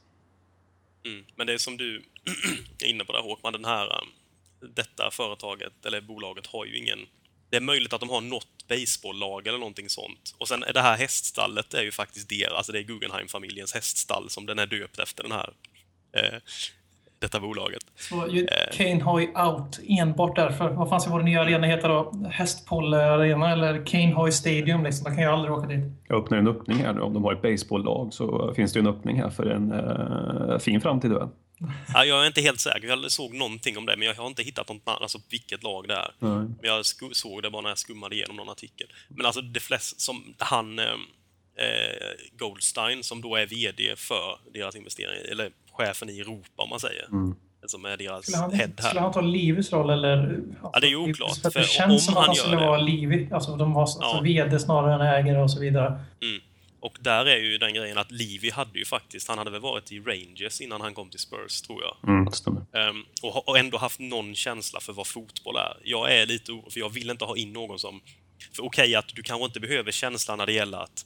Mm. Men det är som du [clears throat] är inne på där Håkman, den här, eh, detta företaget, eller bolaget, har ju ingen... Det är möjligt att de har något baseballlag eller någonting sånt. Och sen är det här häststallet är ju faktiskt deras, alltså det är Guggenheim-familjens häststall som den är döpt efter den här, eh, detta bolaget.
Så ju-
Eh.
Kane Hoy out enbart därför. Vad fan ska vår nya arena heta då? Hästpolle Arena eller Kane Hoy Stadium liksom. Då kan jag aldrig åka dit.
Jag öppnar en öppning här nu. Om de har ett baseballlag så finns det en öppning här för en eh, fin framtid. Då.
Ja, jag är inte helt säker, jag såg någonting om det, men jag har inte hittat något alltså vilket lag det är.
Nej.
Men jag såg det bara när jag skummade igenom någon artikel. Men alltså det flest som han eh, eh, Goldstein som då är VD för deras investeringar, eller chefen i Europa om man säger.
Mm.
Som är deras
Skulle han,
head
skulle
här.
han ta Livis roll eller?
Ja, det är ju oklart,
För det känns
om
som att
han
skulle
det-
vara Livi. Alltså de har alltså
Ja.
VD snarare än ägare och så vidare.
Mm. Och där är ju den grejen att Livy hade ju faktiskt, han hade väl varit i Rangers innan han kom till Spurs tror jag.
Mm.
Ehm, och, och ändå haft någon känsla för vad fotboll är. Jag är lite orolig, för jag vill inte ha in någon som... För okej att du kanske inte behöver känslan när det gäller att,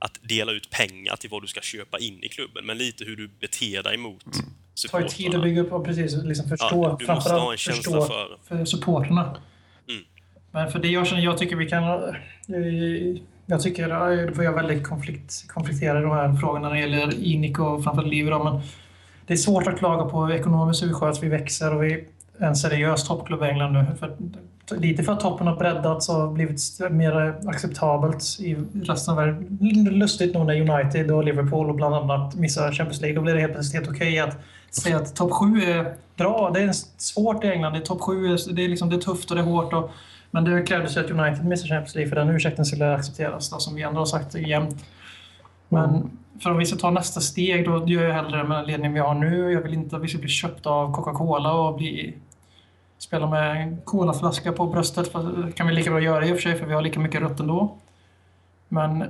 att dela ut pengar till vad du ska köpa in i klubben, men lite hur du beter dig mot
Det tar ju
supportrarna.
tid att bygga upp och precis liksom förstå.
Ja, du måste ha en känsla
förstå
för-
för supporterna.
Mm.
Men för det jag känner, jag tycker vi kan... eh, Jag tycker, eh, för jag är väldigt konflikt, konflikterad i de här frågorna när det gäller Inik och framförallt Livi då, men det är svårt att klaga på ekonomiskt hur vi sköts, vi växer och vi är en seriös toppklubb i England nu. För lite för att toppen har breddats och blivit mer acceptabelt i resten av världen. Lustigt nog när United och Liverpool och bland annat missar Champions League, då blir det helt plötsligt helt okej att säga att topp 7 är bra. Det är svårt i England. Det är topp 7, det är, liksom, det är tufft och det är hårt. Och, men det krävdes att United missar Champions League för den ursäkten skulle accepteras, då, som vi ändå har sagt jämt. Men för om vi ska ta nästa steg, då gör jag hellre med den ledning vi har nu. Jag vill inte att vi ska bli köpta av Coca-Cola och bli spela med en colaflaska på bröstet. Det kan vi lika bra göra i och för sig, för vi har lika mycket rött ändå. Men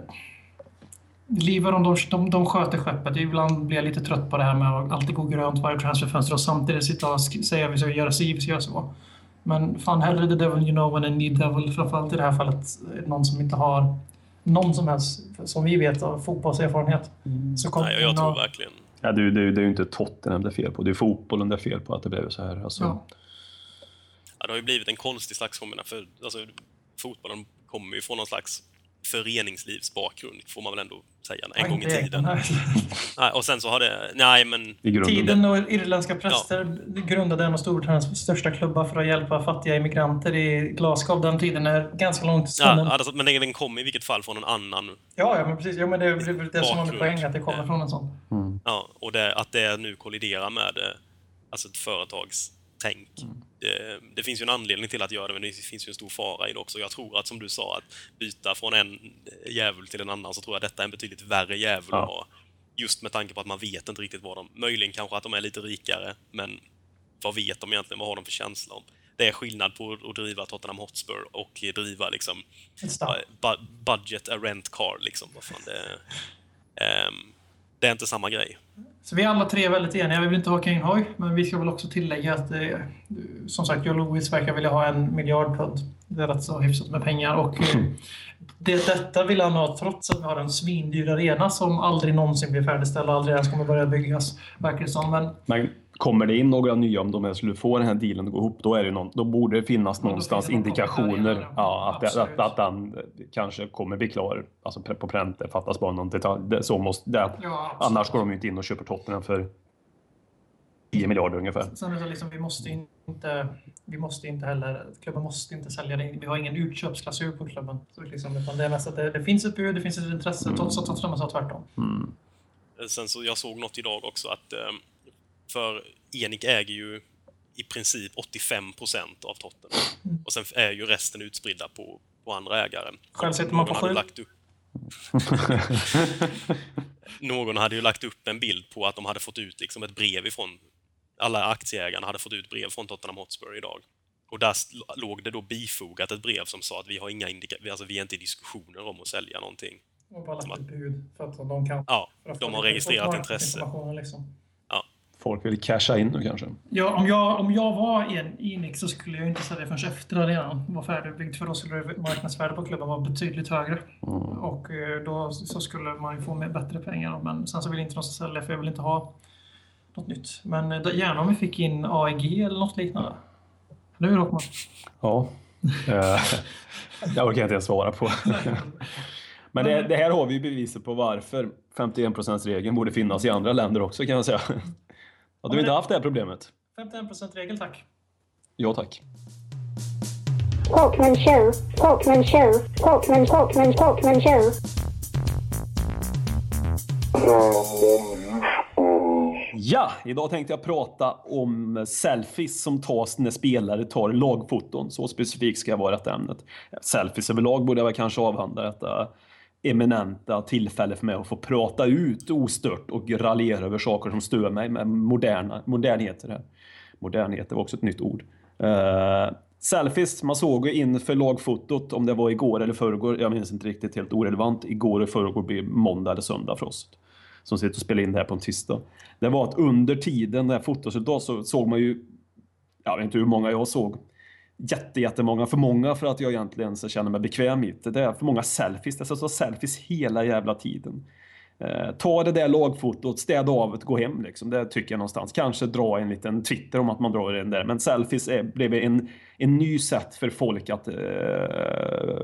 Liver, de, de, de sköter skeppet. Ibland blir jag lite trött på det här med att alltid gå grönt varje transferfönster och samtidigt sitta och säga att vi ska göra si, vi ska göra så. Men fan hellre the devil you know än a need devil. Framförallt i det här fallet någon som inte har någon som helst, som vi vet, av fotbollserfarenhet.
Mm. Så kom Nej, jag tror verkligen...
Ja, det, det, det är ju inte Tottenham det är fel på. Det är fotbollen det är fel på att det blev så här. Alltså... Ja.
Ja, det har ju blivit en konstig slags kombination. För, alltså, fotbollen kommer ju från någon slags föreningslivsbakgrund, får man väl ändå säga, en gång i tiden. nej, och sen så har det... Nej, men...
Tiden och irländska präster ja. grundade en av Storbritanniens största klubbar för att hjälpa fattiga immigranter i Glasgow. Den tiden är ganska långt
Ja, alltså, men den kommer i vilket fall från en annan
Ja, ja men precis. Ja, men det är det som var min poäng, att det kommer från en sån.
Mm. Ja, och det, att det nu kolliderar med eh, alltså ett företags tänk. Mm. Det, det, finns ju en anledning till att göra det, men det finns ju en stor fara i det också. Jag tror att, som du sa, att byta från en djävul till en annan, så tror jag detta är en betydligt värre djävul ja. att ha. Just med tanke på att man vet inte riktigt vad de... Möjligen kanske att de är lite rikare, men vad vet de egentligen? Vad har de för känsla om? Det är skillnad på att driva Tottenham Hotspur och driva liksom... Budget a rent car, liksom. Vad fan det... Um, det är inte samma grej.
Så vi är alla tre väldigt eniga. Vi vill inte ha Kane Hoy, men vi ska väl också tillägga att det, som sagt, Joe Louis verkar vilja ha en miljard pund. Det är rätt så hyfsat med pengar. Och eh, det, detta vill han ha trots att vi har en svindyr arena som aldrig någonsin blir färdigställd och aldrig ens kommer börja byggas, verkar det som. Men,
men kommer det in några nya, om de skulle få den här dealen att gå ihop, då, är det någon, då borde det finnas någonstans det indikationer ja, att, att, att, att den kanske kommer bli klar alltså på pränt. Det fattas bara någon detalj. Det, så måste, det, ja, annars går de ju inte in och köper Tottenham för 10 miljarder ungefär.
Sen är det liksom, vi måste inte, vi måste inte heller, klubben måste inte sälja det. Vi har ingen utköpsklausul på klubben. Så liksom, utan det är mest att det, det finns ett bud, det finns ett intresse, mm. trots att Tottenham sa tvärtom. Mm.
Sen så, jag såg något idag också att um för Enik äger ju i princip 85 procent av Tottenham. Mm. Och sen är ju resten utspridda på, på andra ägare.
Själv sitter man på sju. [laughs]
Någon hade ju lagt upp en bild på att de hade fått ut liksom ett brev ifrån... Alla aktieägarna hade fått ut brev från Tottenham Hotspur idag. Och där låg det då bifogat ett brev som sa att vi har inga indika alltså vi är inte i diskussioner om att sälja någonting.
Och bara lagt ett bud för att de kan...
Ja, de har registrerat intresse.
Liksom
folk vill casha in nu kanske?
Ja, om jag, om jag var en Inix så skulle jag inte sälja förrän efter arenan var färdigbyggd. För då skulle marknadsvärdet på klubben vara betydligt högre. Mm. Och eh, då så skulle man ju få med bättre pengar. Men sen så vill inte de sälja för jag vill inte ha något nytt. Men eh, gärna om vi fick in AEG eller något liknande. Eller hur Håkman?
Ja. Eh, [laughs] det orkar jag inte ens svara på. [laughs] Men det, det, här har vi beviset på varför 51%-regeln borde finnas i andra länder också kan jag säga. [laughs] Har du inte haft det här problemet?
51% regel tack.
Ja tack.
Talkman show, Talkman show, Talkman, Talkman, Talkman show.
Ja, idag tänkte jag prata om selfies som tas när spelare tar lagfoton. Så specifikt ska jag vara detta ämnet. Selfies överlag borde jag väl kanske avhandla detta eminenta tillfälle för mig att få prata ut ostört och raljera över saker som stör mig med moderna, modernheter. Här. Modernheter var också ett nytt ord. Uh, selfies, man såg ju inför lagfotot, om det var igår eller förrgår, jag minns inte riktigt, helt orelevant. Igår och förrgår blir måndag eller söndag för oss som sitter och spelar in det här på en tisdag. Det var att under tiden när fotos idag så såg man ju, jag vet inte hur många jag såg, jätte, jättemånga, för många för att jag egentligen så känner mig bekväm i det. Det är för många selfies, det är så selfies hela jävla tiden. Eh, ta det där lagfotot, städa av det, gå hem liksom. Det tycker jag någonstans. Kanske dra en liten Twitter om att man drar den där. Men selfies är, blev en, en ny sätt för folk att eh,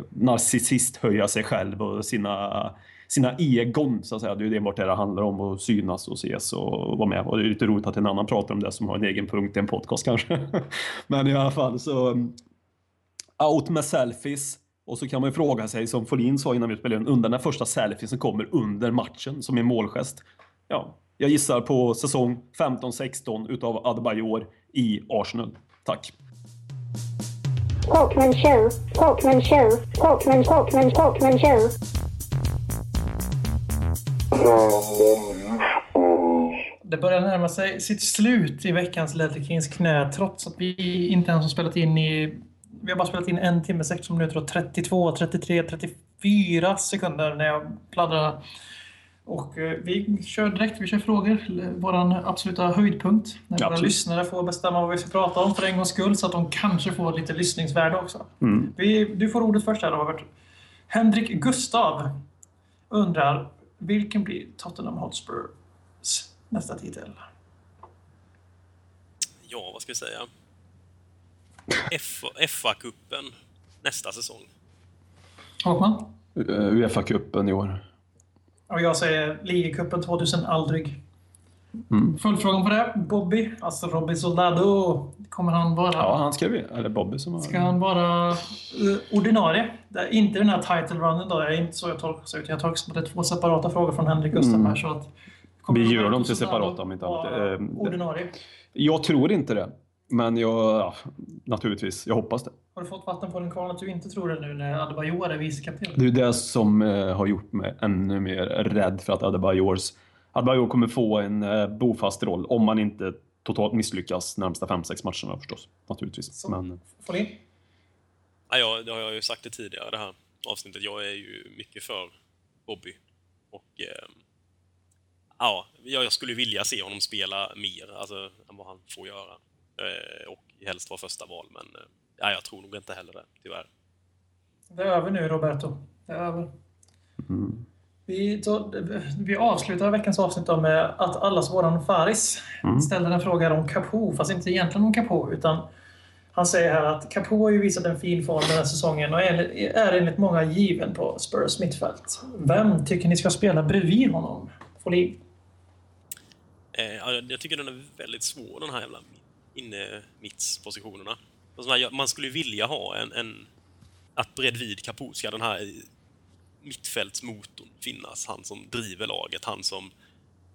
narcissist höja sig själv och sina sina egon, så att säga. Det är ju enbart det det handlar om, att synas och ses och vara med. Och det är lite roligt att en annan pratar om det som har en egen punkt i en podcast kanske. [laughs] Men i alla fall så out med selfies. Och så kan man ju fråga sig, som Folin sa innan vi spelade in, undrar när första selfien som kommer under matchen som en målgest. Ja, jag gissar på säsong 15-16 utav Adebayor i Arsenal. Tack.
Talkman show, Talkman show, Talkman, Talkman, Talkman show.
Det börjar närma sig sitt slut i veckans Ledley Kings knä trots att vi inte ens har spelat in i... Vi har bara spelat in en timme, 16 minuter och 32, 33, 34 sekunder när jag pladdrar. Och eh, vi kör direkt, vi kör frågor. Vår absoluta höjdpunkt. När våra
absolut.
lyssnare får bestämma vad vi ska prata om för en gångs skull så att de kanske får lite lyssningsvärde också.
Mm.
Vi, du får ordet först här Robert. Henrik Gustav undrar vilken blir Tottenham Hotspurs nästa titel?
Ja, vad ska jag säga? FA-cupen nästa säsong.
Håkman?
Uh, Uefa-cupen i år.
Och jag säger ligacupen 2000, aldrig.
Mm.
Följdfrågan på det. Bobby, alltså Robby Soldado. Kommer han vara...
Ja, han skrev ju. Eller Bobby som har...
Ska han vara eh, ordinarie? Det är inte den här title runnen då. Det är inte så jag tolkar det ut. Jag tolkar som att det är två separata frågor från Henrik Gustav
Mm.
här. Så att,
Vi gör dem till separata om inte annat. Eh,
Ordinarie.
Jag tror inte det. Men jag, ja, naturligtvis, jag hoppas det.
Har du fått vatten på din kvarn att du inte tror det nu när Adebayor är vicekapten?
Det är det som eh, har gjort mig ännu mer rädd för att Adebayors Adebayor kommer få en eh, bofast roll om man inte totalt misslyckas närmsta 5-6 matcherna förstås. Naturligtvis.
Så.
Men
Folin?
Ja, jag, det har jag ju sagt det tidigare, det här avsnittet. Jag är ju mycket för Bobby. Och eh, ja, jag jag skulle vilja se honom spela mer alltså, än vad han får göra. Eh, och helst vara första val, men eh, ja, jag tror nog inte heller det, tyvärr.
Det är över nu Roberto. Det är över.
mm,
Vi, tar, vi avslutar veckans avsnitt med att allas våran Faris
Mm.
ställer en fråga om Capo, fast inte egentligen om Capo, utan han säger här att Capo har ju visat en fin form den här säsongen och är, är enligt många given på Spurs mittfält. Vem tycker ni ska spela bredvid honom? Folin?
Eh, ja, jag tycker den är väldigt svår, den här jävla inne mittspositionerna. Alltså, man- Man skulle ju vilja ha en, en att bredvid Capo ska den här mittfältsmotorn finnas. Han som driver laget, han som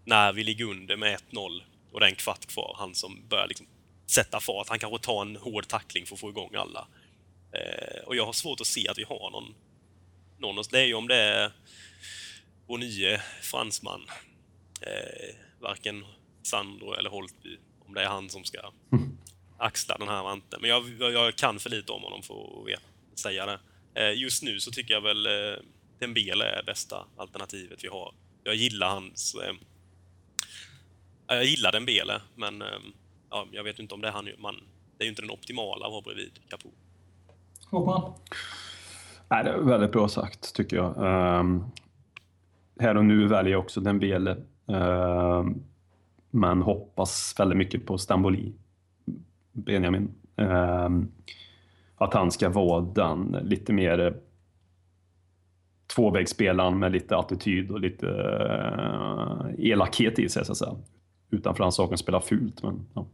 när vi ligger under med 1-0 och det är en kvart kvar, han som börjar liksom sätta fart. Han kanske tar en hård tackling för att få igång alla. Eh, och jag har svårt att se att vi har någon... någon det är ju om det är vår nye fransman, eh, varken Sandro eller Holtby, om det är han som ska [laughs] axla den här manteln. Men jag, jag, kan för lite om honom för att säga det. Eh, just nu så tycker jag väl eh, Dembele är bästa alternativet vi har. Jag gillar hans... Eh, ja, jag gillar Dembele, men eh, ja, jag vet inte om det är han man, Det är ju inte den optimala att vara bredvid Capo.
Håkman?
Nej, det är väldigt bra sagt, tycker jag. Ehm, här och nu väljer jag också Dembele. Um, men hoppas väldigt mycket på Stamboli, Benjamin. Ehm, att han ska vara den lite mer tvåvägsspelaren med lite attityd och lite uh, elakhet i sig, så att säga. Utan för hans saken spela fult, men ja.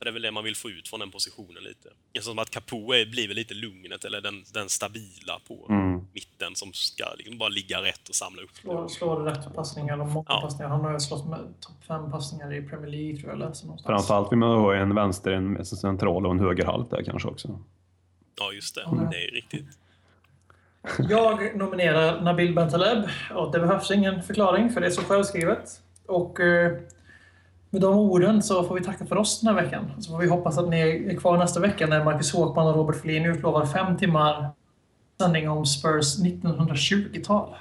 Det är väl det man vill få ut från den positionen lite. Det är som att Capo är, blir väl lite lugnet, eller den, den stabila på
Mm.
mitten som ska liksom bara ligga rätt och samla upp.
Slår, slår rätt passningar och många
Ja.
passningar. Han har ju slått med topp fem passningar i Premier League tror jag läste någonstans.
Framförallt vill man ha en vänster, en central och en högerhalt där kanske också.
Ja, just det.
Ja.
Det är riktigt.
Jag nominerar Nabil Bentaleb och det behövs ingen förklaring för det är så självskrivet. Och eh, med de orden så får vi tacka för oss den här veckan. Så får vi hoppas att ni är kvar nästa vecka när Marcus Håkman och Robert Flin utlovar fem timmar sändning om Spurs 1920-tal.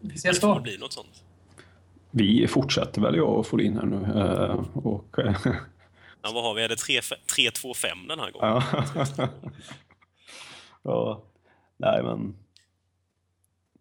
Vi
Det
ses då.
väl bli något sånt.
Vi fortsätter väl, jag och Folin här nu. Eh, och, eh,
Ja, vad har vi? Är det 3-2-5 den här gången?
ja. [laughs] ja. Nej, men...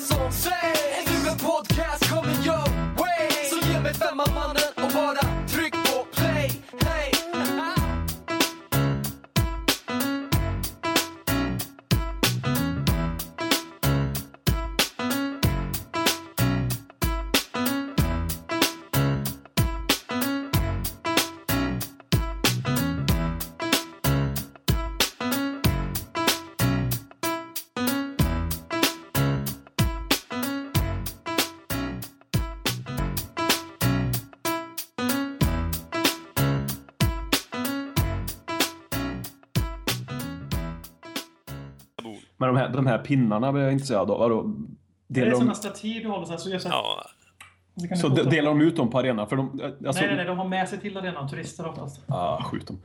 som Svej. En podcast kommer your way. Så ge mig femman mannen
här, de här pinnarna blir jag intresserad av. Vadå?
Det är
Delar
sådana
de,
statyer du håller så här, så gör så här.
Ja,
så
så delar de ut dem på arenan? För de, alltså,
Nej, nej, nej, de har med sig till arenan, turister oftast.
Ah, skjut dem.